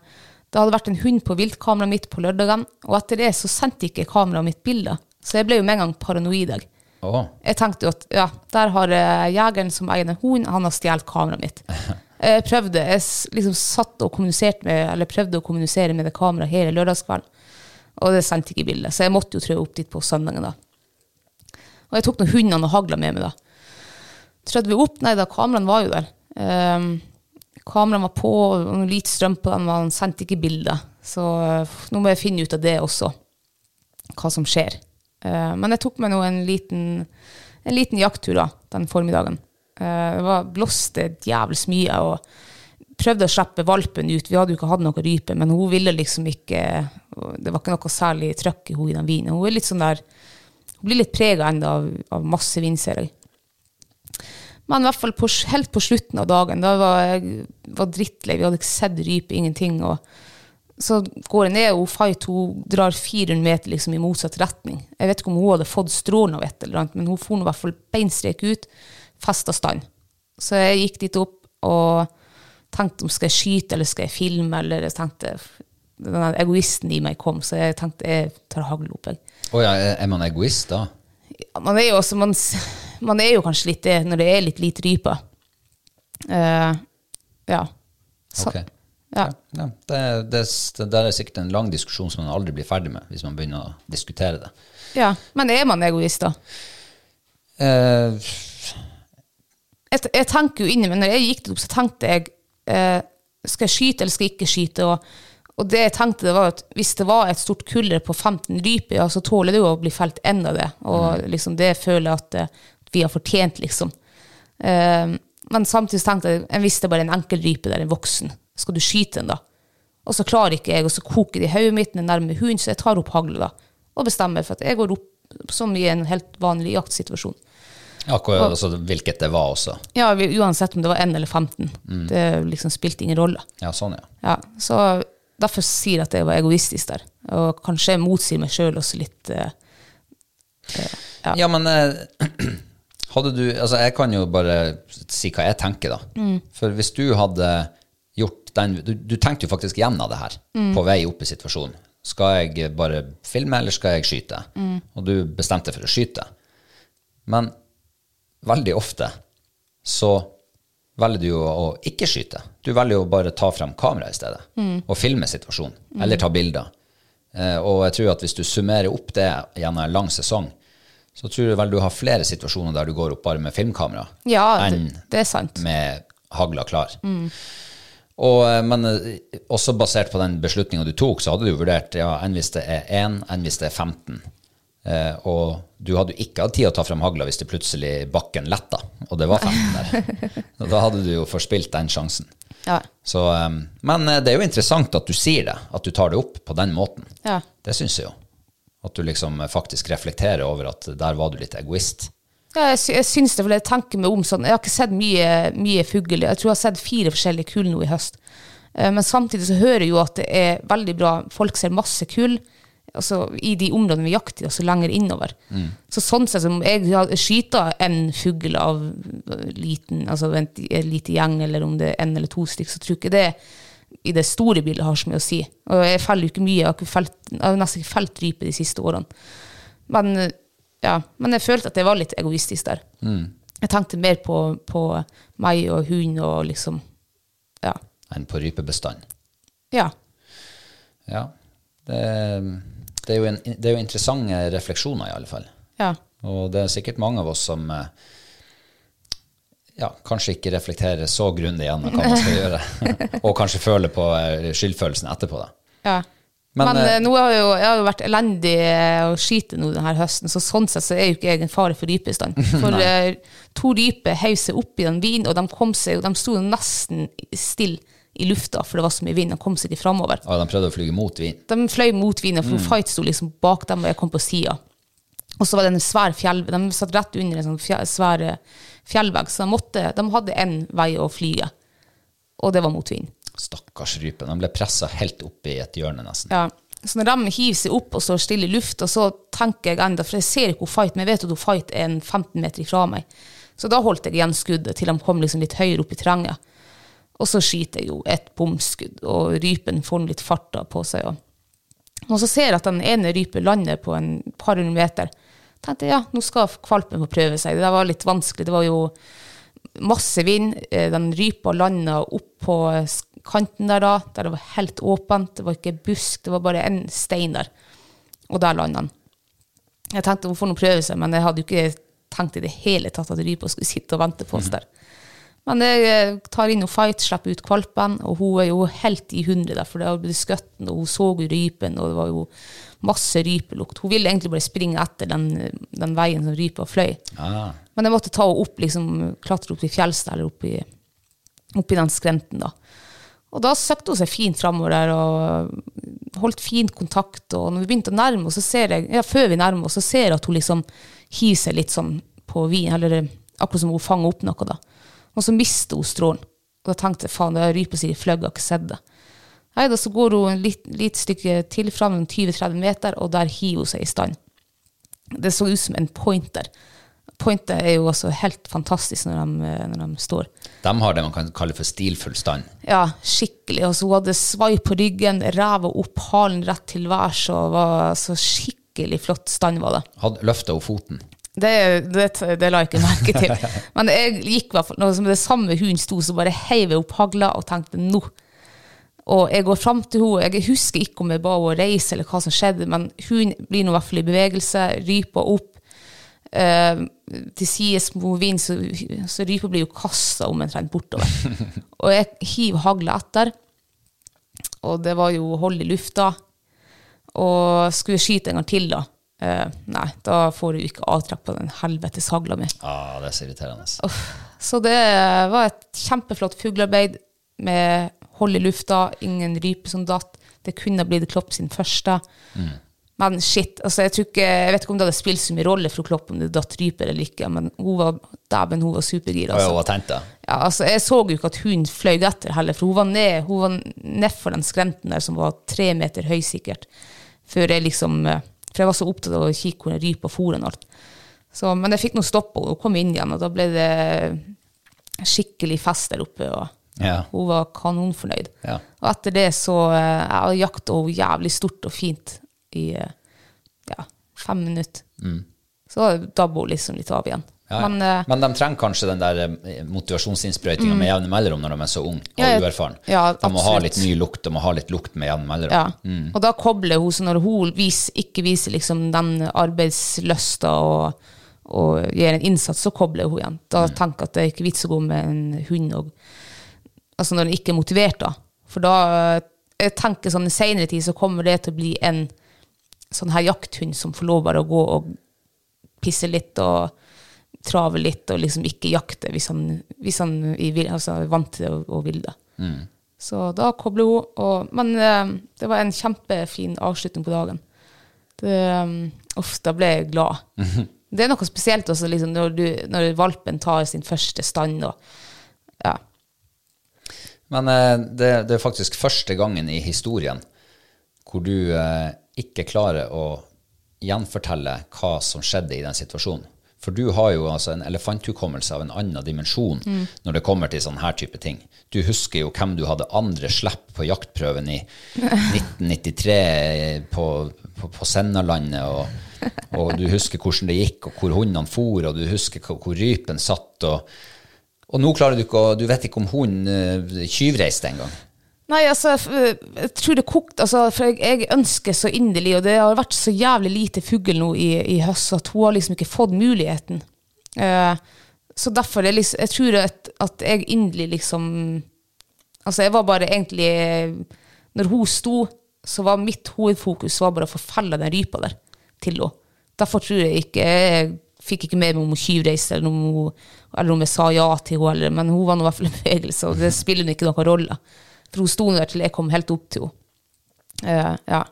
det hadde vært en hund på viltkameraet mitt på lørdagen, og etter det så sendte ikke kameraet mitt bilder. Så jeg ble jo med en gang paranoid. jeg. Oh. Jeg tenkte jo at ja, der har eh, jegeren som eier en hund, han har stjålet kameraet mitt. Jeg prøvde, jeg liksom satt og kommuniserte med, eller prøvde å kommunisere med det kameraet hele lørdagskvelden, og det sendte ikke bilde, så jeg måtte jo trø opp dit på søndagen da. Og jeg tok noen hundene og hagla med meg da. Trødde vi opp, nei da, kameraene var jo der. Um, kameraene var på, og lite strøm på den, men han sendte ikke bilder. Så eh, nå må jeg finne ut av det også, hva som skjer. Eh, men jeg tok meg nå en liten, en liten jakttur da, den formiddagen. Eh, det var blåste djævels mye, og prøvde å slippe valpen ut. Vi hadde jo ikke hatt noe rype, men hun ville liksom ikke Det var ikke noe særlig trøkk i henne i den vinen. Hun er litt sånn der Hun blir litt prega ennå av, av masse vind. Men i hvert fall på, helt på slutten av dagen, da var jeg var drittlei. Vi hadde ikke sett rype, ingenting. og så går jeg ned, og Fight hun drar 400 meter liksom, i motsatt retning. Jeg vet ikke om hun hadde fått strålen av et eller annet, men hun for i hvert fall beinstrek ut, festa stand. Så jeg gikk dit opp og tenkte om skal jeg skyte eller skal jeg filme, eller jeg tenkte den egoisten i meg kom, så jeg tenkte jeg tar hagl opp. Jeg. Å ja, er man egoist da? Ja, Man er jo, også, man, man er jo kanskje litt det når det er litt lite rype. Uh, ja. Så, Ok. ja. Ja, det, det, det der er sikkert en lang diskusjon som man aldri blir ferdig med, hvis man begynner å diskutere det. ja. Men er man egoist, da? Uh, jeg, jeg tenker jo inni meg, når jeg gikk det opp, så tenkte jeg uh, skal jeg skyte eller skal jeg ikke skyte? Og, og det jeg tenkte det var at hvis det var et stort kuller på 15 ryper, ja, så tåler det jo å bli felt enda det. Og liksom det føler jeg at eh, vi har fortjent, liksom. Uh, men samtidig tenkte jeg, hvis det bare er en enkel rype der, en voksen, skal du skyte den da? Og så klarer ikke jeg, og så koker det i hodet mitt med nærme hund, så jeg tar opp hagla da, og bestemmer for at jeg går opp som i en helt vanlig jaktsituasjon. Akkurat altså, hvilket det var også. Ja, uansett om det var 1 eller 15. Det liksom spilte ingen rolle. Ja, sånn, ja. Ja, så derfor sier jeg at jeg var egoistisk der. Og kanskje jeg motsier meg sjøl også litt. eh, Ja. Ja, men eh, hadde du Altså, jeg kan jo bare si hva jeg tenker, da. Mm. For hvis du hadde gjort den Du, du tenkte jo faktisk gjennom det her Mm. på vei opp i situasjonen. Skal jeg bare filme, eller skal jeg skyte? Mm. Og du bestemte for å skyte. Men veldig ofte så velger du jo å ikke skyte. Du velger jo bare å ta frem kamera i stedet og filme situasjonen, eller ta bilder. Eh, og jeg tror at hvis du summerer opp det gjennom en lang sesong, så tror jeg vel du har flere situasjoner der du går opp bare med filmkamera Ja, enn det, det sant. med hagla klar. Og, eh, men eh, også basert på den beslutninga du tok, så hadde du vurdert ja, enn hvis det er 1, enn hvis det er 15. Eh, og du hadde jo ikke hatt tid å ta frem hagla hvis det plutselig bakken letta, og det var 15 der. Og da hadde du jo forspilt den sjansen. Ja. Så, eh, men det er jo interessant at du sier det, at du tar det opp på den måten. Ja. Det syns jeg jo. At du liksom faktisk reflekterer over at der var du litt egoist. Ja, jeg, sy- jeg syns det, for jeg tenker meg om sånn. Jeg har ikke sett mye, mye fugl. Jeg tror jeg har sett fire forskjellige kull nå i høst. Eh, Men samtidig så hører jeg jo at det er veldig bra. Folk ser masse kull altså, i de områdene vi jakter, også lenger innover. Så sånn sett som jeg skyter en fugl av liten, altså en, en liten gjeng, eller om det er en eller to stykker, så tror jeg ikke det i det store bildet har så mye å si. Og jeg feller jo ikke mye. Jeg har, felt, jeg har nesten ikke felt rype de siste årene. Men, ja, men jeg følte at jeg var litt egoistisk der. Jeg tenkte mer på, på meg og hund og liksom Ja. enn på rypebestanden? ja. Ja. Det, det, er jo en, det er jo interessante refleksjoner, i alle fall. ja. Og det er sikkert mange av oss som eh, ja, kanskje ikke reflekterer så grundig gjennom hva man skal gjøre, og kanskje føler på eh, skyldfølelsen etterpå. Da. ja. Men, Men, eh, eh, nå har jeg, jo, jeg har jo vært elendig eh, å skyte nå denne høsten, så sånn sett så er jo ikke jeg en fare for rypestand. For eh, to ryper heiv seg opp i den vinen, og de kom seg, de sto nesten stille i lufta, for det var så mye vind. De kom seg ikke framover. Og de prøvde å fly mot vin. De fløy mot vinen, for Fight sto liksom bak dem, og jeg kom på sida. Og så var det en svær fjell, de satt rett under en sånn svær eh, fjellvegg, så de, måtte, de hadde én vei å fly, og det var mot vind. Stakkars rype. De ble pressa helt opp i et hjørne, nesten. Ja. Så når de hiver seg opp og står stille i lufta, så tenker jeg enda, for jeg ser ikke hvor Fight, men jeg vet at hun Fight er en 15 meter ifra meg. Så da holdt jeg igjen skuddet til de kom liksom litt høyere opp i terrenget. Og så skyter jeg jo et bomskudd, og rypen får litt farta på seg. Og, og så ser jeg at den ene rypen lander på en par hundre meter. Tenkte ja, nå skal kvalpen få prøve seg. Det var litt vanskelig. Det var jo masse vind. Eh, Den rypa landa opp på kanten der da, der det var helt åpent. Det var ikke busk, det var bare en stein der. Og der landa den. Jeg tenkte hun får nå prøve seg, men jeg hadde jo ikke tenkt i det hele tatt at rypa skulle sitte og vente på oss der. Men jeg eh, tar inn og fight, slipper ut kvalpen, og hun er jo helt i hundre der, for det har blitt skutt, og hun så jo rypen, og det var jo masse rypelukt. Hun ville egentlig bare springe etter den, den veien som rypa fløy. Ah, Men jeg måtte ta henne opp, liksom, klatre opp i eller opp i, opp i den skrenten da. Og da søkte hun seg fint framover der, og holdt fin kontakt, og når vi begynte å nærme oss, så ser jeg, ja, før vi nærmer oss, så ser jeg at hun liksom hiver seg litt sånn på vin, eller akkurat som hun fanger opp noe da. Og så mister hun strålen. Og da tenkte jeg, faen, det er rypa si, jeg har ikke sett det. Nei, da så går hun litt, litt stykke til fram, 20-30 meter, og der hiver hun seg i stand. Det så ut som en pointer. Pointer er jo også helt fantastisk når de, når de står. de har det man kan kalle for stilfull stand. Ja, skikkelig. Og så hun hadde svai på ryggen, ræva opp, halen rett til værs, og var så skikkelig flott stand var det. Løfta hun foten? Det, det, det la jeg ikke merke til. Men jeg gikk hvert fall, når det samme hunden sto, så bare heiv jeg opp hagla og tenkte nå. Og jeg går fram til henne. Jeg husker ikke om jeg ba henne reise, eller hva som skjedde, men hun blir nå i hvert fall i bevegelse, ryper opp. Eh, til sides mot vind, så, så rypa blir jo kasta omtrent bortover. og jeg hiver hagla etter, og det var jo hold i lufta. Og skulle skyte en gang til, da. Eh, nei, da får du ikke avtrekk på den helvetes hagla mi. Ah, det er så irriterende. Så det var et kjempeflott fuglearbeid med hold i lufta, ingen rype som datt. Det kunne blitt Klopp sin første. Men shit, altså jeg, ikke, jeg vet ikke om det hadde spilt så mye rolle for Klopp om det datt ryper eller ikke, men hun var, dæven, hun var supergira. Altså. tent. Ja, altså, jeg så jo ikke at hun fløy etter heller, for hun var ned hun var nedfor den skrenten der som var tre meter høy sikkert. Før jeg liksom, eh, for jeg var så opptatt av å kikke hvor den rypa for og alt. Så, men jeg fikk nå stoppa henne og kom inn igjen, og da ble det skikkelig fest der oppe. og Ja. Hun var kanonfornøyd. Ja. Og etter det så eh, jeg jakta hun jævlig stort og fint i eh, ja, fem minutter. Så dabba hun liksom litt av igjen. Mm. Ja, Men, eh, Men de trenger kanskje den der motivasjonsinnsprøytinga mm. med jevne mellomrom når de er så unge og Ja, ja. uerfaren. Ja, de må ha litt ny lukt, de må ha litt lukt med jevne mellomrom. Ja. Og da kobler hun, så når hun vis, ikke viser liksom den arbeidslysta og, og gjør en innsats, så kobler hun igjen. Da tenker jeg at det er ikke vits å gå med en hund og, altså når den ikke er motivert, da. For da jeg tenker sånn i senere tid så kommer det til å bli en sånn her jakthund som får lov bare å gå og pisse litt og trave litt og liksom ikke jakte hvis han, hvis han vil- altså, er vant til å, og vil det. Så da kobler hun. Og, men eh, det var en kjempefin avslutning på dagen. Det, um, uff, da ble jeg glad. Det er noe spesielt også, liksom, når, du, når valpen tar sin første stand. Og, ja. Men eh, det, det er faktisk første gangen i historien hvor du eh, ikke klarer å gjenfortelle hva som skjedde i den situasjonen. For du har jo altså en elefanthukommelse av en annen dimensjon når det kommer til sånne her type ting. Du husker jo hvem du hadde andre slipp på jaktprøven i 1993 på, på, på Sennalandet, og, og du husker hvordan det gikk, og hvor hundene for, og du husker hvor, hvor rypen satt, og, og nå klarer du ikke å Du vet ikke om hunden uh, tyvreiste engang. Nei, altså, jeg tror det kokte, altså, for jeg, jeg ønsker så inderlig, og det har vært så jævlig lite fugl nå i, i høst, at hun har liksom ikke fått muligheten. Uh, så derfor, er liksom, jeg tror at, at jeg inderlig liksom, altså jeg var bare egentlig, når hun sto, så var mitt hovedfokus var bare å få felle den rypa der til henne. Derfor tror jeg ikke, jeg fikk ikke med meg om hun tjuvreiste, eller, om eller om jeg sa ja til henne, men hun var nå i hvert fall i bevegelse, og det spiller ikke noen rolle. For hun sto der til jeg kom helt opp til henne. Eh, ja.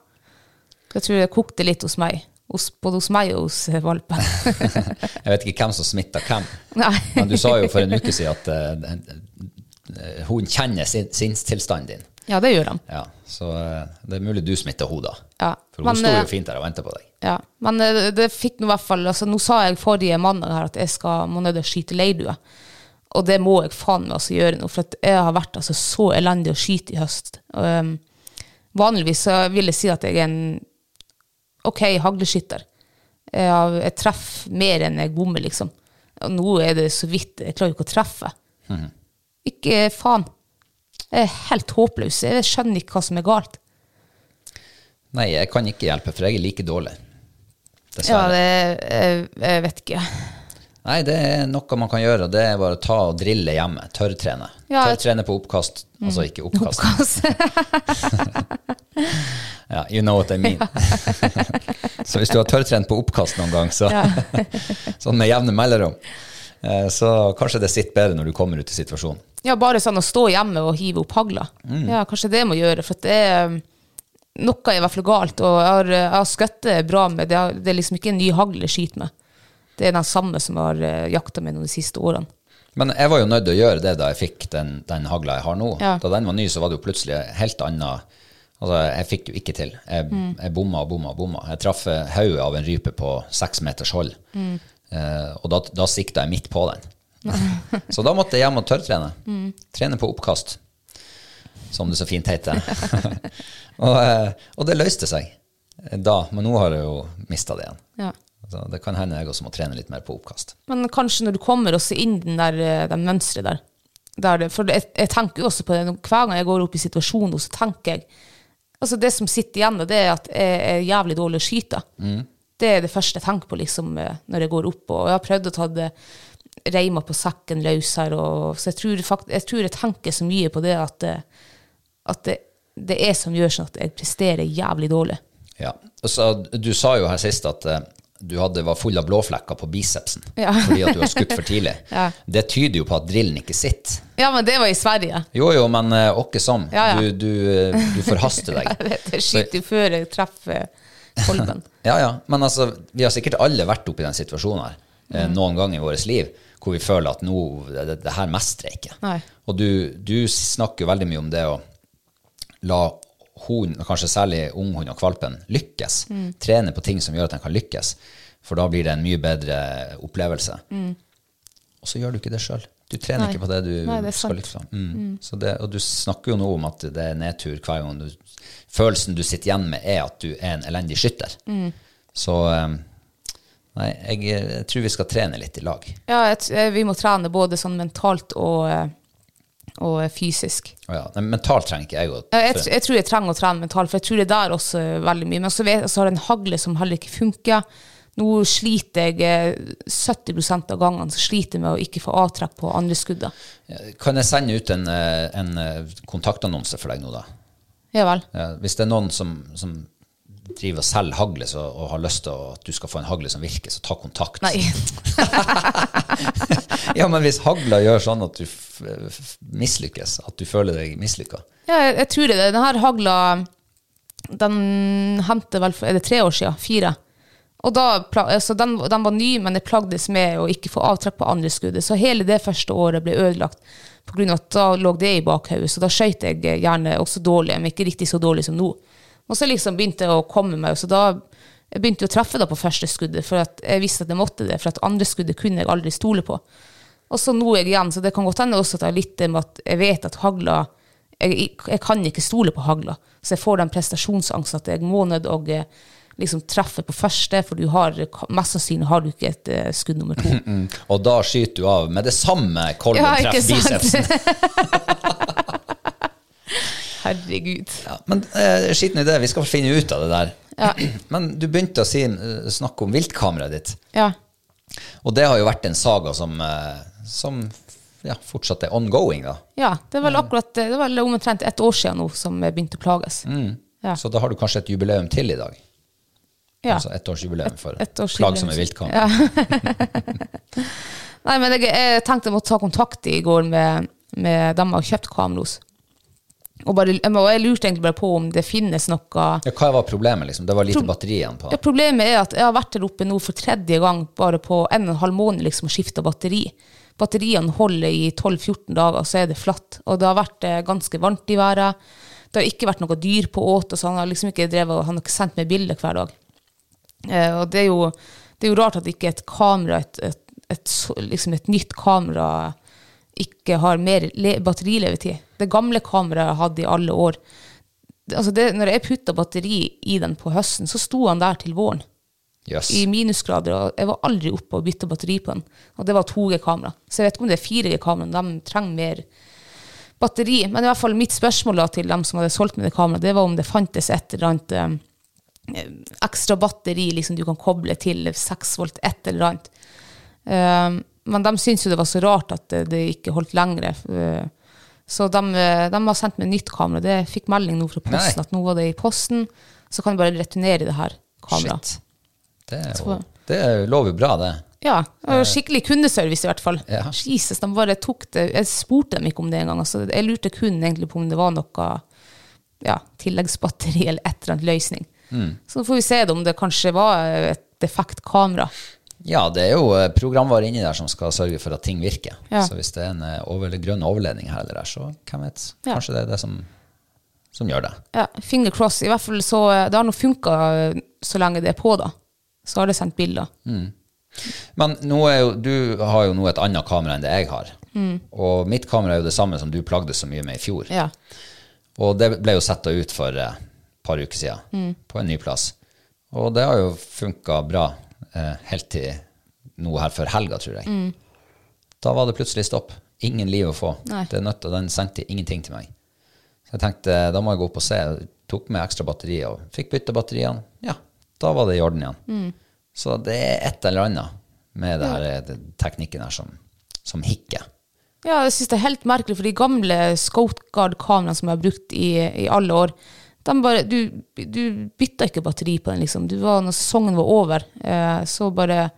Jeg tror det kokte litt hos meg. Hos, både hos meg og hos eh, valpen. Jeg vet ikke hvem som smitta hvem. Nei. Men du sa jo for en uke siden at uh, hun kjenner sin, sinnstilstanden din. Ja, det gjør de. Ja, så uh, det er mulig du smitta henne da. Ja, For hun men, sto jo fint der og venta på deg. Ja, men uh, det fikk nå i hvert fall altså, Nå sa jeg forrige mandag her at jeg skal, må ned og skyte leirdue. Og det må jeg faen meg altså gjøre nå, for jeg har vært altså, så elendig å skyte i høst. Um, vanligvis så vil jeg si at jeg er en OK hagleskytter. Jeg, jeg treffer mer enn jeg bommer, liksom. Og nå er det så vidt Jeg klarer ikke å treffe. Ikke faen. Jeg er helt håpløs. Jeg skjønner ikke hva som er galt. Nei, jeg kan ikke hjelpe, for jeg er like dårlig. Ja, det, jeg, jeg vet ikke. Nei, det er noe man kan gjøre. Det er bare å ta og drille hjemme. Tørrtrene. Ja, Tørrtrene på oppkast. Altså ikke oppkast. Oppkast. Ja, you know what I mean. så hvis du har tørrtrent på oppkast noen gang, så, sånn med jevne mellomrom, eh, så kanskje det sitter bedre når du kommer ut i situasjonen. Ja, bare sånn å stå hjemme og hive opp hagla. Ja, kanskje det må gjøre, for det er noe er i hvert fall galt. Og jeg har, jeg har skutt bra med, det det er liksom ikke en ny hagle jeg skyter med. Det er den samme som har uh, jakta meg de siste årene. Men jeg var jo nødt til å gjøre det da jeg fikk den, den hagla jeg har nå. Ja. Da den var ny, så var det jo plutselig helt annet Altså, jeg fikk det jo ikke til. Jeg, Mm. jeg bomma og bomma og bomma. Jeg traff hodet av en rype på seks meters hold, Mm. eh, og da, da sikta jeg midt på den. så da måtte jeg hjem og tørrtrene. Mm. Trene på oppkast, som det så fint heter. og, eh, og det løste seg da, men nå har jeg jo mista det igjen. Ja. Så det kan hende jeg også må trene litt mer på oppkast. Men kanskje når du kommer også inn den der, eh, den mønsteret der, der For jeg, jeg tenker jo også på det, hver gang jeg går opp i situasjoner, så tenker jeg Altså Det som sitter igjen, det er at jeg er jævlig dårlig å skyte. Det er det første jeg tenker på liksom, eh, når jeg går opp. Og jeg har prøvd å ta det reima på sekken løs her, og, så jeg tror, fakt, jeg tror jeg tenker så mye på det at, det, at det, det er som gjør sånn at jeg presterer jævlig dårlig. Ja. Så du sa jo her sist at eh, du hadde, var full av blåflekker på bicepsen Ja. fordi at du har skutt for tidlig. Ja. Det tyder jo på at drillen ikke sitter. Ja, men det var i Sverige. Jo, jo, men uh, sånn. som. Ja. Du, du, eh, du forhaster deg. Jeg vet, jeg skyter før jeg treffer kolben. Ja, ja. Men altså, vi har sikkert alle vært oppe i den situasjonen her eh, Mm. noen gang i vårt liv, hvor vi føler at nå, det, det her mestrer jeg ikke. Nei. Og du, du snakker jo veldig mye om det å la hund, og kanskje særlig unghund og kvalpen, lykkes. Mm. Trene på ting som gjør at den kan lykkes. For da blir det en mye bedre opplevelse. Og så gjør du ikke det sjøl. Du trener Mm. Nei. ikke på det du Nei, det skal lykkes med. Mm. Så det, og du snakker jo nå om at det er nedtur hver gang du Følelsen du sitter igjen med, er at du er en elendig skytter. Mm. Så eh, Nei, jeg, jeg tror vi skal trene litt i lag. Ja, jeg, eh, vi må trene både sånn mentalt og, eh, og fysisk. Oh ja. Nei, mentalt trenger ikke jeg å Jeg, jeg, tror jeg trenger å trene mentalt, for jeg tror det er der også eh, veldig mye. Men så, vet, så har jeg en hagle som heller ikke funker. Nå sliter jeg eh, 70 av gangene så sliter med å ikke få avtrekk på andre skuddet. Kan jeg sende ut en, eh, en eh, kontaktannonse for deg nå, da? Ja vel. Ja, hvis det er noen som, som driver og selger hagle så, og har lyst til at du skal få en hagle som virker, så ta kontakt. Nei. ja, men hvis hagla gjør sånn at du mislykkes, at du føler deg mislykka Ja, jeg, jeg tror det. Den her hagla den hendte vel for er det tre år siden? Fire. Og da, altså den, den var ny, men jeg plagdes med å ikke få avtrekk på andre skuddet. Så hele det første året ble ødelagt av at da lå det i bakhodet. Så da skøyt jeg gjerne også dårlig, men ikke riktig så dårlig som nå. Og så liksom begynte jeg å komme meg, så da jeg begynte å treffe da på første skuddet, for jeg visste at jeg måtte det, for at andre skuddet kunne jeg aldri stole på. Og så nå er jeg igjen, så det kan godt hende også at jeg litt det med at jeg vet at hagla jeg, jeg kan ikke stole på hagla, så jeg får den prestasjonsangst at jeg må nødt å eh, liksom treffe på første, for du har, mest sannsynlig har du ikke et uh, skudd nummer to. Og da skyter du av med det samme kolben Ja, treffer bicepsen. Herregud. Ja, men eh, skitten i det, vi skal finne ut av det der. Men du begynte å si, eh, snakke om viltkameraet ditt. Ja. Og det har jo vært en saga som, eh, som ja, fortsatt er ongoing, da. ja, det er vel akkurat, det var omtrent ett år siden nå som jeg begynte å plages. Ja. Så da har du kanskje et jubileum til i dag. Ja. Altså ettårsjubileum for Et et plagsomme jubileum. viltkamera. Nei, men jeg, jeg tenkte jeg måtte ta kontakt i går med, med dem jeg har kjøpt kamera hos. Og, bare, jeg lurte egentlig bare på om det finnes noe Ja, hva var problemet, liksom? Det var lite batteri igjen på. Ja, Problemet er at jeg har vært der oppe nå for tredje gang bare på en og en halv måned liksom, og skifta batteri. Batteriene holder i 12-14 dager, så er det flatt. Og det har vært eh, ganske varmt i været. Det har ikke vært noe dyr på åt, og så han har liksom ikke drevet, og han har ikke sendt meg bilder hver dag. Eh, og det er, jo, det er jo rart at ikke et kamera, et, et, et, liksom et nytt kamera, ikke har mer le batterilevetid. Det gamle kameraet jeg hadde i alle år altså det, Når jeg putta batteri i den på høsten, så sto han der til våren Yes. i minusgrader, og jeg var aldri oppe og bytta batteri på den. Og det var 2G-kamera. Så jeg vet ikke om det er 4G-kamera, de trenger mer batteri. Men i hvert fall mitt spørsmål da til dem som hadde solgt meg det kameraet, det var om det fantes et eller annet um, ekstra batteri liksom du kan koble til 6 volt, et eller annet. Eh, men de syntes jo det var så rart at det, det ikke holdt lenger. eh, så de, eh, de har sendt meg nytt kamera. Det fikk melding nå fra posten Nei. at nå var det i posten. Så kan du bare returnere det her kameraet. Det, jo, det lover bra, det. Ja, skikkelig kundeservice i hvert fall. Ja. Jesus, de bare tok det. Jeg spurte dem ikke om det engang. Altså, jeg lurte kun egentlig på om det var noe ja, tilleggsbatteri eller et eller annet løsning. Mm. Så får vi se om det kanskje var et defekt kamera. Ja, det er jo eh, programvare inni der som skal sørge for at ting virker. Ja. Så hvis det er en eh, over, grønn overledning her eller der, så hvem vet. Ja. Kanskje det er det som, som gjør det. Ja, finger cross. I hvert fall så Det har nå funka så lenge det er på, da. Så har det sendt bilder. Men nå er jo, du har jo nå et annet kamera enn det jeg har. Og mitt kamera er jo det samme som du plagde så mye med i fjor. Ja. Og det ble jo setta ut for et par uker siden på en ny plass. Og det har jo funka bra eh, helt til nå her før helga, tror jeg. Da var det plutselig stopp. Ingen liv å få. Nei. Det til, Den sendte ingenting til meg. Så jeg tenkte da må jeg gå opp og se. Tok med ekstra batteri og fikk bytte batteriene. Ja, da var det i orden igjen. Så det er et eller annet med det her, eh, det- teknikken her som, som hikker. Ja, jeg synes det er helt merkelig, for de gamle Scout Guard-kameraene som jeg har brukt i, i alle år, bare, du, du bytta ikke batteri på den, liksom. Du var, når sesongen var over, eh, så bare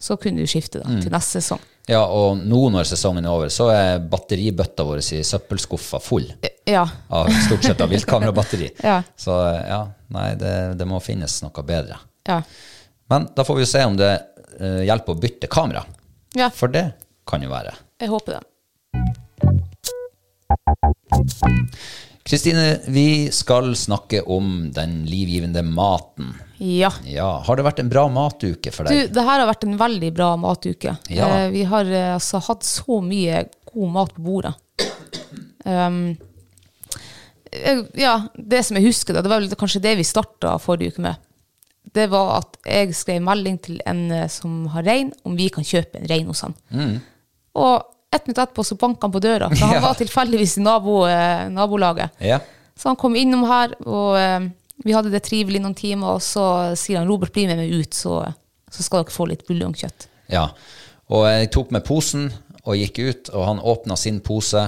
Så kunne du skifte da, til neste sesong. Ja, og nå når sesongen er over, så er batteribøtta vår i søppelskuffa full. Ja. Av, stort sett av viltkamerabatteri. Ja. Så ja, nei, det, det må finnes noe bedre. Ja. Men da får vi se om det uh, hjelper å bytte kamera. ja. For det kan jo være. Jeg håper det. Kristine, vi skal snakke om den livgivende maten. Ja. Ja, Har det vært en bra matuke for deg? Du, det her har vært en veldig bra matuke. Ja. Eh, vi har eh, altså hatt så mye god mat på bordet. Um, ja, det som jeg husker, da, det var kanskje det vi starta forrige uke med. Det var at jeg skrev melding til en eh, som har rein, om vi kan kjøpe en rein hos han. Og ett minutt etterpå så banka han på døra, for han Ja. var tilfeldigvis i nabo, eh, nabolaget. Ja. Så han kom innom her, og eh, vi hadde det trivelig noen timer, og så sier han Robert, bli med meg ut, så, så skal dere få litt buljongkjøtt. ja. Og jeg tok med posen og gikk ut, og han åpna sin pose,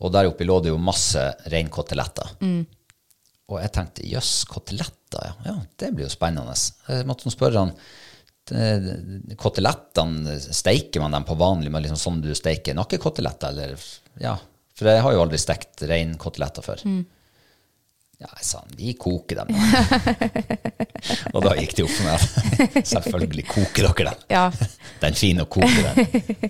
og der oppi lå det jo masse reinkoteletter. Og jeg tenkte jøss, koteletter, ja. ja, det blir jo spennende. Jeg måtte spørre han Kotelettene, steiker man dem på vanlig med liksom sånn du steiker nakkekoteletter, eller Ja. For jeg har jo aldri stekt reinkoteletter før. Ja, jeg sa vi koker dem. og da gikk det opp for meg at selvfølgelig koker dere dem. Ja. Den er fin å koke den.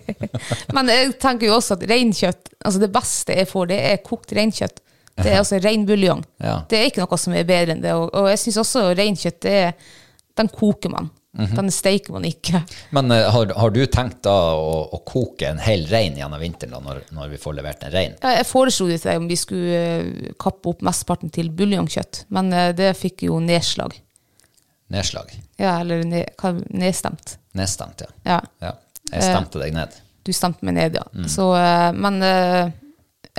Men jeg tenker jo også at reinkjøtt, altså det beste jeg får, det er kokt reinkjøtt. Det er altså reinbuljong. Ja. Det er ikke noe som er bedre enn det. Og, og jeg syns også reinkjøtt, det er- den koker man. Mhm. Den steiker man ikke. Men uh, har, har du tenkt da å, å koke en hel rein gjennom vinteren da, når, når vi får levert en rein? Ja, Jeg foreslo det til deg om vi skulle eh, kappe opp mesteparten til buljongkjøtt, men uh, det fikk jo nedslag. Nedslag? Ja, eller ne, hva, nedstemt. Nedstemt, ja. Ja. ja. Jeg stemte deg ned. Du stemte meg ned, ja. Mm. Så, uh, men,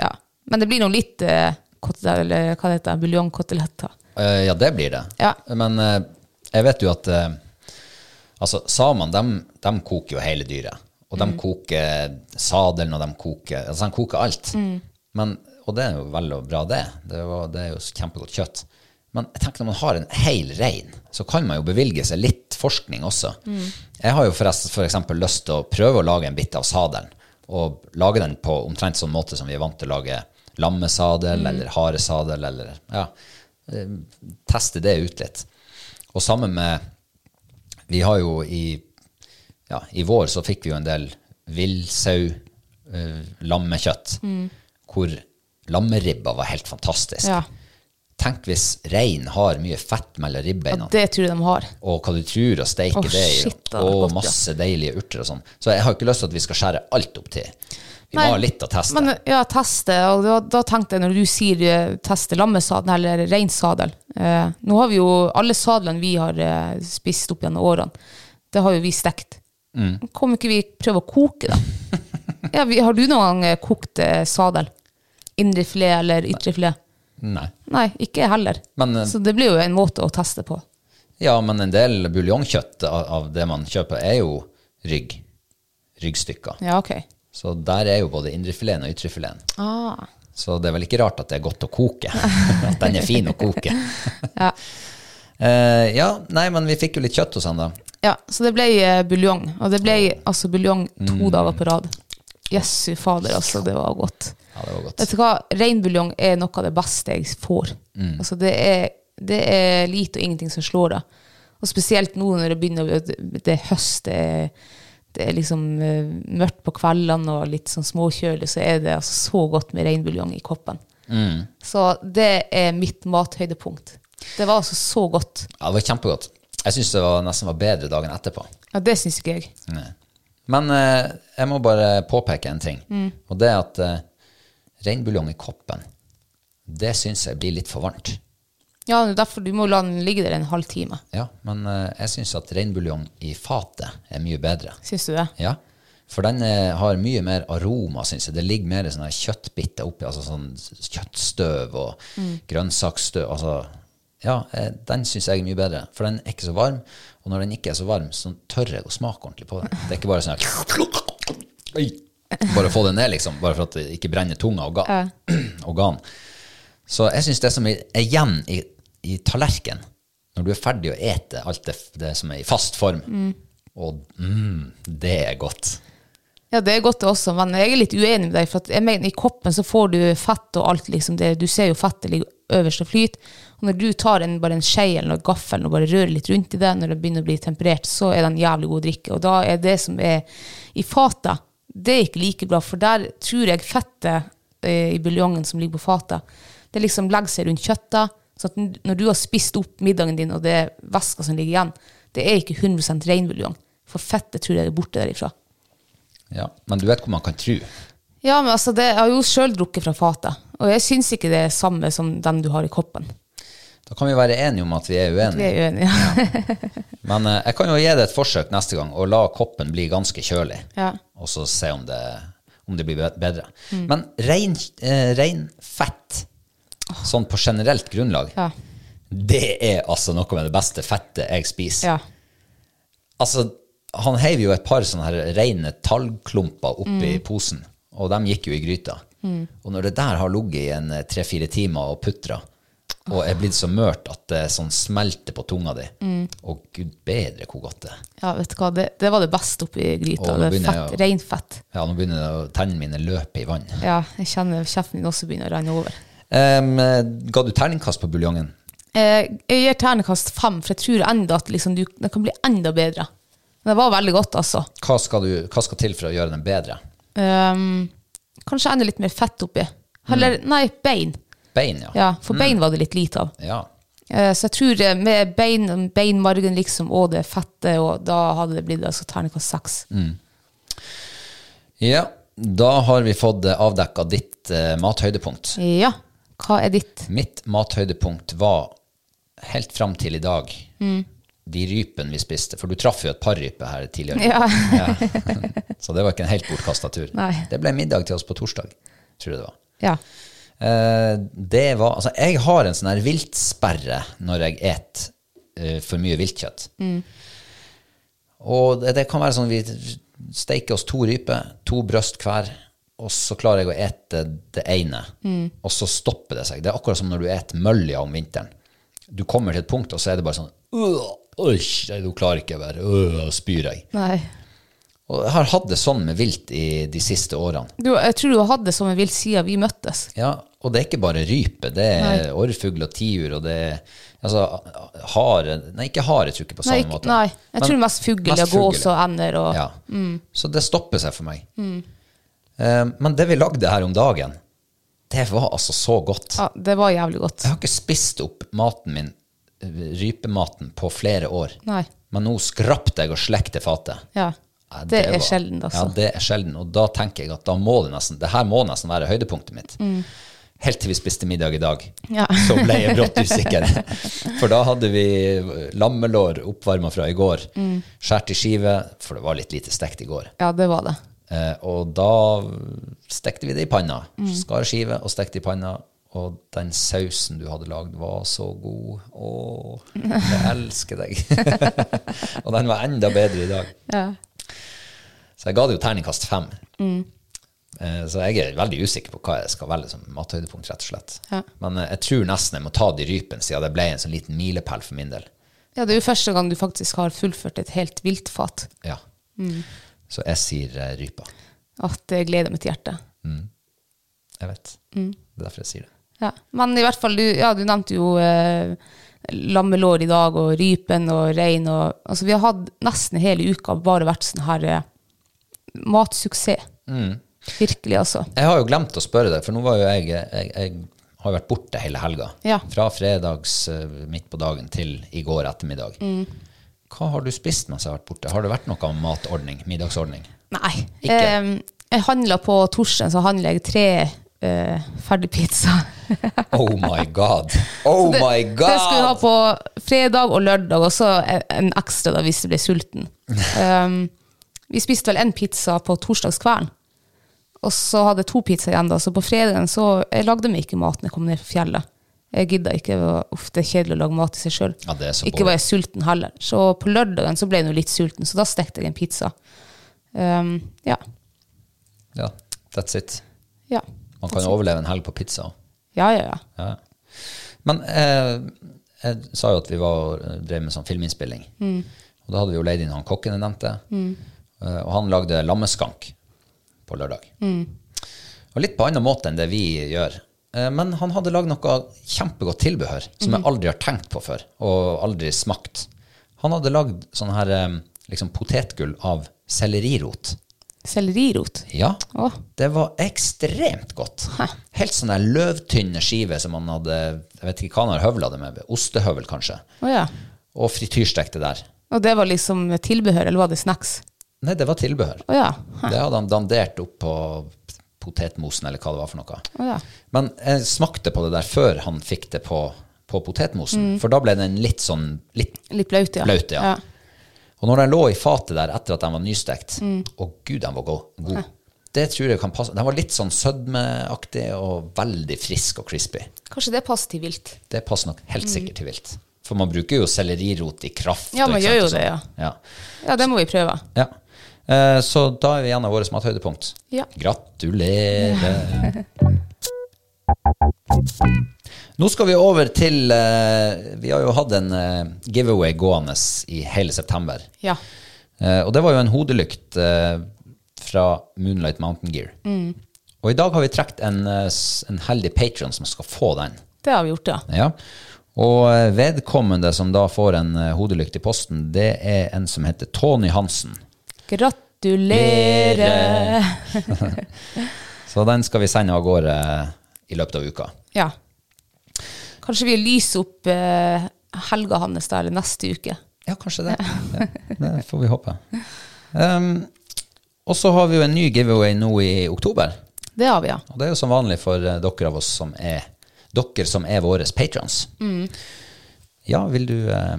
ja. men det blir nå litt uh, kotelett, eller hva det heter, buljongkoteletter. Ja, det blir det. Ja. Men jeg vet jo at altså, samene, de, de koker jo hele dyret. Og Mm. de koker sadelen, og de koker Altså, de koker alt. Mm. Men, og det er jo vel og bra, det. Det, var, det er jo kjempegodt kjøtt. Men jeg tenker når man har en hel rein, så kan man jo bevilge seg litt forskning også. Mm. Jeg har jo forresten for eksempel lyst til å prøve å lage en bit av sadelen, og lage den på omtrent sånn måte som vi er vant til å lage lammesadel eller haresadel, eller ja, eh, teste det ut litt. Og sammen med Vi har jo i ja, i vår så fikk vi jo en del villsau, eh, lammekjøtt, hvor lammeribba var helt fantastisk. Ja. Tenk hvis rein har mye fett mellom ja, det tror jeg de har. og hva du tror å steike oh, det i, og masse deilige urter og sånn. Så jeg har ikke lyst til at vi skal skjære alt opp til. Vi Nei, ha litt å teste. Men ja, teste. Og da, da tenkte jeg, når du sier eh, teste lammesadel eller reinsadel eh, Nå har vi jo alle sadlene vi har eh, spist opp gjennom årene, det har jo vi stekt. Mm. Kommer ikke vi prøve å koke, da? ja, vi, har du noen gang eh, kokt eh, sadel? Indre filet eller ytrefilet? Nei. Nei, ikke heller. Men, eh, Så det blir jo en måte å teste på. Ja, men en del buljongkjøtt av, av det man kjøper, er jo rygg. Ryggstykker. Ja, ok. Så der er jo både indrefileten og ytrefileten. Ah. Så det er vel ikke rart at det er godt å koke. At den er fin å koke. Ja. Uh, ja, nei, men vi fikk jo litt kjøtt hos han da. ja, så det ble eh, buljong. Og det ble altså buljong to Mm. dager på rad. Jøssu fader, altså. Det var godt. Ja, det var godt. Vet du hva? Reinbuljong er noe av det beste jeg får. Mm. Altså det, er, det er lite og ingenting som slår det. Og spesielt nå når det begynner å det, det er høst, det er, det er liksom eh, mørkt på kveldene og litt sånn småkjølig, så er det altså så godt med reinbuljong i koppen. Mm. Så det er mitt mathøydepunkt. Det var altså så godt. Ja, det var kjempegodt. Jeg syns det var, nesten var bedre dagen etterpå. Ja, det syns ikke jeg. Nei. Men eh, jeg må bare påpeke en ting. Og det er at eh, reinbuljong i koppen, det syns jeg blir litt for varmt. Ja, det er derfor du må la den ligge der en halv time. Ja, men eh, jeg syns at reinbuljong i fatet er mye bedre. Syns du det? Ja, for den eh, har mye mer aroma, syns jeg. Det ligger mer sånne kjøttbiter oppi, altså sånn kjøttstøv og grønnsaksstøv. Altså, ja, eh, den syns jeg er mye bedre, for den er ikke så varm. Og når den ikke er så varm, så tør jeg å smake ordentlig på den. Det er ikke bare sånn her Oi. Bare få det ned, liksom, bare for at det ikke brenner tunga og ga- organ. Så jeg syns det som er igjen i i tallerken, når du er ferdig å ete alt det, det som er i fast form, og mm, det er godt. Ja, det er godt det også, men jeg er litt uenig med deg. For jeg mener, i koppen så får du fett og alt, liksom. Det, du ser jo fettet ligger øverst og flyter. Og når du tar en, bare en skje eller en gaffel og bare rører litt rundt i det, når det begynner å bli temperert, så er det en jævlig god drikke. Og da er det som er i fatet, det er ikke like bra, for der tror jeg fettet eh, i buljongen som ligger på fatet, det liksom legger seg rundt kjøttet. Så når du har spist opp middagen din, og det er væska som ligger igjen, det er ikke 100 reinbuljong. For fettet tror jeg er borte derifra. Ja, men du vet hvor man kan tro. Ja, men altså, det, jeg har jo sjøl drukket fra fatet, og jeg syns ikke det er samme som den du har i koppen. Da kan vi være enige om at vi er uenige. Vi uenige. er uenige. Men eh, jeg kan jo gi det et forsøk neste gang, og la koppen bli ganske kjølig. Ja. Og så se om det, om det blir bedre. bedre. Men reinfett, eh, reinfett, sånn på generelt grunnlag, Ja. det er altså noe med det beste fettet jeg spiser. ja. Altså, han heiv jo et par sånne her rene tallklumper oppi posen, og de gikk jo i gryta. Og når det der har ligget i en eh, tre-fire timer og putra, og er blitt så mørt at det sånn smelter på tunga di, og gud bedre hvor godt det er. ja, vet du hva, det, det var det beste oppi gryta. Det er fett, reinfett. Ja, nå begynner det å tennene mine løpe i vann. Ja, jeg kjenner kjeften min også begynner å renne over. Em, ga du terningkast på buljongen? Eh, jeg gir terningkast fem, for jeg tror enda at liksom, du, det kan bli enda bedre. Men det var veldig godt, altså. Hva skal, du, hva skal til for å gjøre den bedre? Um, kanskje enda litt mer fett oppi. Eller, nei, bein. Bein, ja. Ja, for bein var det litt lite av. Ja. Uh, Så jeg tror eh, med bein, beinmargen liksom, og det fettet, og da hadde det blitt altså, terningkast seks. ja. Da har vi fått avdekka ditt uh, mathøydepunkt. Ja. Hva er ditt? Mitt mathøydepunkt var helt fram til i dag de rypene vi spiste. For du traff jo et par ryper her tidligere. Ja. Så det var ikke en helt bortkasta tur. Nei. Det ble middag til oss på torsdag, tror jeg det var. ja. Eh, det var Altså, jeg har en sånn her viltsperre når jeg et eh, for mye viltkjøtt. Og det, det kan være sånn vi steiker oss to ryper, to bryst hver, og så klarer jeg å ete det ene, og så stopper det seg. Det er akkurat som når du eter mølja om vinteren. Du kommer til et punkt, og så er det bare sånn «Åh, du klarer ikke mer. Øh, spyr jeg. Nei. Og jeg har hatt det sånn med vilt i de siste årene. Du, jeg tror du har hatt det sånn med vilt siden vi møttes. Ja, og det er ikke bare rype, det er orrfugl og tiur, og det er altså, hare Nei, ikke hare, tror jeg på Nei, samme ikke, måte. nei. jeg Men tror mest fugl, og gås og ender og Ja. Så det stopper seg for meg. Eh, men det vi lagde her om dagen, det var altså så godt. Ja, det var jævlig godt. Jeg har ikke spist opp maten min, eh, rypematen, på flere år. Nei. Men nå skrapte jeg og slekte fatet. Ja. Nei, Det er var- sjelden, altså. Ja, det er sjelden. Og da tenker jeg at da må det nesten, det her må nesten være høydepunktet mitt. Helt til vi spiste middag i dag, Mm. Ja. så ble jeg brått usikker. For da hadde vi lammelår oppvarma fra i går, Mm. skåret i skive, for det var litt lite stekt i går. ja, det var det. Eh, og da stekte vi det i panna. Mm. Skar skive og stekte i panna. Og den sausen du hadde lagd, var så god. Å, jeg elsker deg. og den var enda bedre i dag. Ja. Så jeg ga det jo terningkast fem. Eh, Så jeg er veldig usikker på hva jeg skal velge som mathøydepunkt, rett og slett. Ja. Men eh, jeg tror nesten jeg må ta det i rypen, siden det ble en sånn liten milepæl for min del. ja, det er jo første gang du faktisk har fullført et helt viltfat. Ja. Mm. Så jeg sier uh, rypa. At det gleder mitt hjerte. Jeg vet. Mm. Det er derfor jeg sier det. Ja. Men i hvert fall, du, ja, du nevnte jo eh, lammelår i dag, og rypen og rein. Og, altså, vi har hatt nesten hele uka bare vært sånn her eh, matsuksess. Virkelig, altså. Jeg har jo glemt å spørre deg, for nå var jo jeg Jeg, jeg har vært borte hele helga. Ja. Fra fredags eh, midt på dagen til i går ettermiddag. Mm. Hva har du spist mens jeg har vært borte? Har det vært noe matordning? Middagsordning? Nei. Eh, jeg handla på torsdag, så handla jeg tre eh, ferdigpizza. Oh my god! Oh det, my god! Det skulle vi ha på fredag og lørdag, og så en, en ekstra da hvis du ble sulten. Um, vi spiste vel en pizza på torsdagskvelden, og så hadde jeg to pizzaer igjen. da, Så på fredagen så jeg lagde meg ikke mat når jeg kom ned fra fjellet. Jeg gidda ikke. det var- Uff, det er kjedelig å lage mat i seg sjøl. Ja, ikke var jeg sulten heller. Så på lørdagen så ble jeg nå litt sulten, så da stekte jeg en pizza. Um, ja. Ja, that's it. Ja. Man kan jo overleve en helg på pizza. Ja, ja, ja. Ja. Men eh, jeg sa jo at vi var, drev med sånn filminnspilling. Og da hadde vi jo leid inn han kokken jeg nevnte. Mm. Og han lagde lammeskank på lørdag. Og litt på annen måte enn det vi gjør. Eh, Men han hadde lagd noe kjempegodt tilbehør som jeg aldri har tenkt på før, og aldri smakt. Han hadde lagd sånn her eh, liksom potetgull av sellerirot. Sellerirot. Ja, Å. det var ekstremt godt. Helt sånne løvtynne skiver som han hadde Jeg vet ikke hva han har høvla det med. Ostehøvel, kanskje. Å ja. Og frityrstekte der. Og det var liksom tilbehør, eller var det snacks? Nei, det var tilbehør. Å ja. Det hadde han dandert opp på potetmosen, eller hva det var for noe. Ja. Men jeg smakte på det der før han fikk det på, på potetmosen, for da ble den litt sånn litt Litt blaut, ja. Blaut, ja. Og når den lå i fatet der etter at den var nystekt, å gud, den var god. god. Det tror jeg kan passe. Den var litt sånn sødmeaktig og veldig frisk og crispy. Kanskje det passer til vilt. Det passer nok helt sikkert til vilt. For man bruker jo sellerirot i kraft. Ja, man gjør jo det, ja. ja. Ja, det må vi prøve. Ja. Eh, Så da er vi igjen av vårt mathøydepunkt. Ja. Gratulerer. Nå skal vi over til eh, Vi har jo hatt en eh, giveaway gående i hele september. Ja. Og det var jo en hodelykt fra Moonlight Mountain Gear. Og i dag har vi trukket en, en heldig patron som skal få den. Det har vi gjort, ja. Ja. Og vedkommende som da får en hodelykt i posten, det er en som heter Tony Hansen. Gratulerer. Så den skal vi sende av gårde i løpet av uka. Ja. Kanskje vi lyser opp eh, helga hans der eller neste uke. Ja, kanskje det. Ja, det får vi håpe. Um, og så har vi jo en ny giveaway nå i oktober. Det har vi, ja. Og det er jo som vanlig for eh, dere av oss som er dere som er våre patrons. Ja, vil du, eh,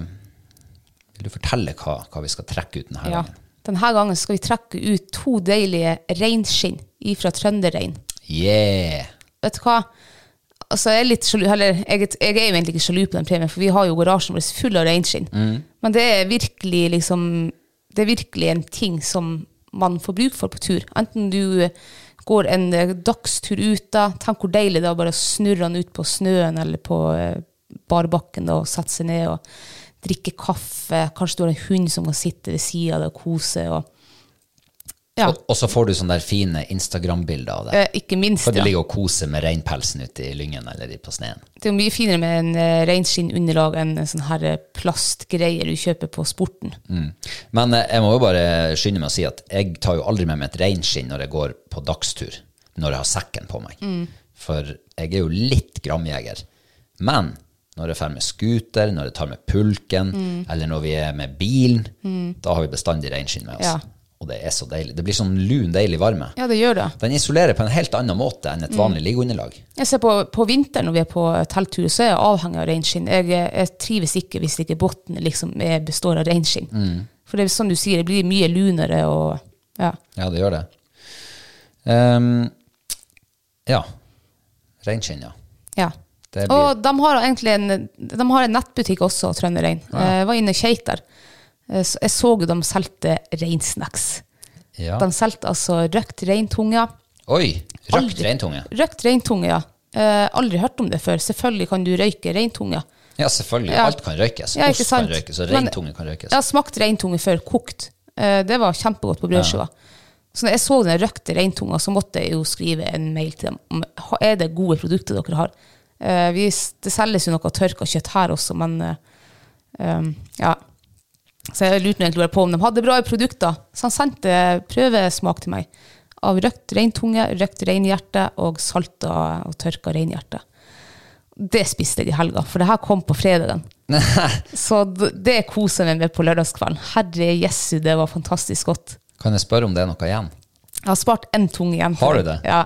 vil du fortelle hva, hva vi skal trekke ut denne ja. gangen? Denne gangen skal vi trekke ut to deilige reinskinn fra Trønderrein. Yeah! Vet du hva? Altså, jeg er litt sjalu, eller jeg, jeg er jo egentlig ikke sjalu på den premien, for vi har jo garasjen vår full av reinskinn. Men det er virkelig liksom Det er virkelig en ting som man får bruk for på tur. Enten du går en eh, dagstur ut, da, tenk hvor deilig det er å bare snurre den ut på snøen eller på eh, barbakken da, og sette seg ned og drikke kaffe. Kanskje du har en hund som kan sitte ved sida av deg og kose. Og, ja, Og, og så får du sånne der fine Instagram-bilder av det. eh, ikke minst. Kan du ja. ligge og kose med reinpelsen ute i lyngen eller på sneen? Det er jo mye finere med en uh, reinskinnunderlag enn en sånn her plastgreie du kjøper på sporten. Men eh, jeg må jo bare skynde meg å si at jeg tar jo aldri med meg et reinskinn når jeg går på dagstur, når jeg har sekken på meg. For jeg er jo litt gramjeger. Men når jeg drar med scooter, når jeg tar med pulken, eller når vi er med bilen, da har vi bestandig reinskinn med oss. Ja. Og det er så deilig. Det blir sånn lun, deilig varme. Ja, det gjør det. Den isolerer på en helt annen måte enn et vanlig liggeunderlag. Jeg ser på, på vinteren når vi er på telttur, så er jeg avhengig av reinskinn. Jeg, jeg trives ikke hvis ikke bunnen liksom består av reinskinn. For det er som du sier, det blir mye lunere og ja. Ja, det gjør det. Um, ja. Reinskinn, ja. ja. Blir- Og de har egentlig en, de har en nettbutikk også, Trønderrein. Jeg var inne og kjeit der. Eh, Jeg så jo de solgte reinsnacks. ja. De solgte altså røkt reintunge. Oi! Røkt reintunge. Røkt reintunge, ja. Eh, aldri hørt om det før. Selvfølgelig kan du røyke reintunge. Ja, selvfølgelig. Ja. Alt kan røykes. Ja, Ost kan røykes, og Men- reintunge kan røykes. Jeg har smakt reintunge før, kokt. Eh, det var kjempegodt på brødskiva. Så når jeg så den røkte reintunga, så måtte jeg jo skrive en mail til dem om er det gode produkter dere har. Eh, vi, det selges jo noe tørka kjøtt her også, men um, ja. Så jeg lurte egentlig på om de hadde bra produkter. Så han sendte prøvesmak til meg av røkt reintunge, røkt reinhjerte og salta og tørka reinhjerte. Det spiste jeg i helga, for det her kom på fredagen. Så det koser jeg meg med på lørdagskvelden. Herre jessu, det var fantastisk godt. Kan jeg spørre om det er noe igjen? Jeg har spart én tunge igjen. Har du det? Ja.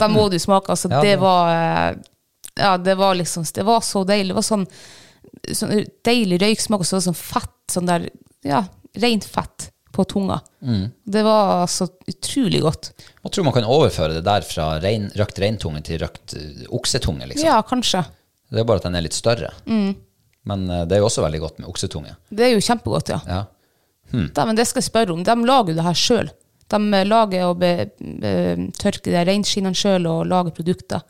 Da må du smake. Altså, Ja, det det- var eh, Ja, det var liksom Det var så deilig. Det var sånn, sånn deilig røyksmak, og så var det sånn fett. Sånn der Ja, rent fett på tunga. Mm. Det var altså utrolig godt. Man tror man kan overføre det der fra rein, røkt reintunge til røkt eh, oksetunge, liksom. Ja, kanskje. Det er bare at den er litt større. Mm. Men eh, det er jo også veldig godt med oksetunge. Det er jo kjempegodt, ja. Ja. Da, men det skal jeg spørre om. De lager jo det her sjøl. De eh, lager og be, be, tørker reinskinnene sjøl og lager produkter.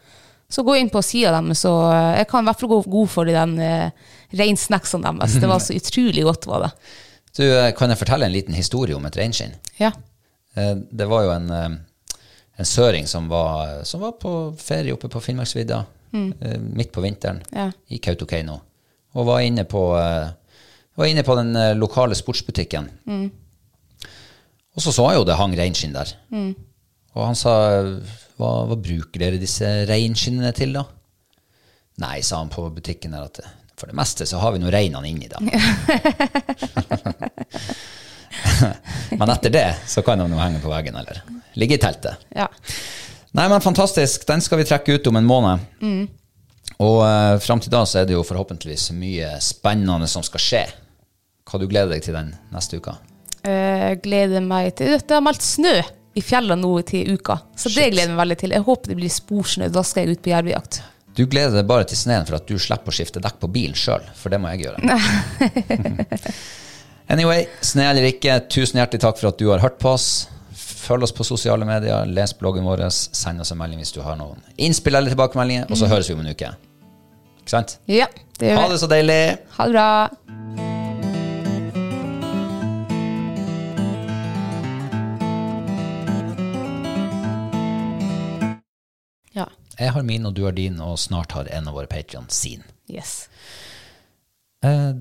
Så gå inn på sida deres, så eh, jeg kan i hvert fall gå god for de den uh, reinsnacksene deres. Det var så utrolig godt, var det. Du, eh, kan jeg fortelle en liten historie om et reinskinn? Ja. Eh, Det var jo en, eh, en søring som var, som var på ferie oppe på Finnmarksvidda mm. midt på vinteren Ja. i Kautokeino. Og var inne på, eh, var inne på den eh, lokale sportsbutikken. Og så så jeg jo det hang reinskinn der. Og han sa hva, hva bruker dere disse reinskinnene til, da? Nei, sa han på butikken der, at for det meste så har vi nå reinene inni dem. Men etter det så kan de nå henge på veggen eller ligge i teltet. ja. Nei, men fantastisk. Den skal vi trekke ut om en måned. Og uh, fram til da så er det jo forhåpentligvis mye spennende som skal skje. Hva du gleder deg til den neste uka? Jeg gleder meg til Det har meldt snø i fjellene nå til uka, så det gleder jeg meg veldig til. Jeg håper det blir sporsnø. Da skal jeg ut på jervejakt. Du gleder deg bare til sneen for at du slipper å skifte dekk på bilen sjøl, for det må jeg gjøre. anyway, sne eller ikke, tusen hjertelig takk for at du har hørt på oss. Følg oss på sosiale medier, les bloggen vår, send oss en melding hvis du har noen innspill eller tilbakemeldinger, og så høres vi om en uke. Ikke sant? Ja, det gjør Ha det så deilig! Ha det bra. Jeg har min, og du har din, og snart har en av våre patrion sin. Yes. Eh,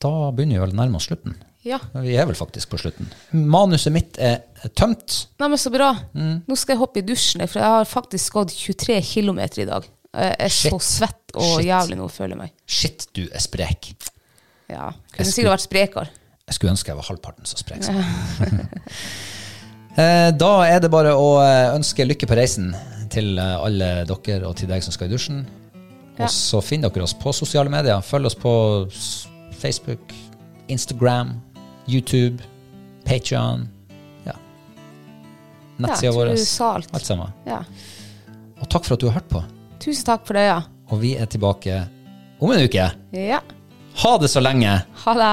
da begynner vi vel å nærme oss slutten. Ja. Vi er vel faktisk på slutten. Manuset mitt er tømt. Nei, men så bra. Nå skal jeg hoppe i dusjen, for jeg har faktisk gått 23 km i dag. Jeg er så svett og Shit. jævlig nå, føler jeg meg. Shit, du er sprek. Ja. Jeg Kunne sikkert vært sprekere. Jeg skulle ønske jeg var halvparten så sprek. som. Eh, da er det bare å eh, ønske lykke på reisen til eh, alle dere og til deg som skal i dusjen. Ja. Og så finner dere oss på sosiale medier. Følg oss på Facebook, Instagram, YouTube, Patreon. Ja. Nettsida Ja, vår. Alt sammen. Ja. Og takk for at du har hørt på. Tusen takk for det, ja. Og vi er tilbake om en uke. Ja. Ha det så lenge! Ha det.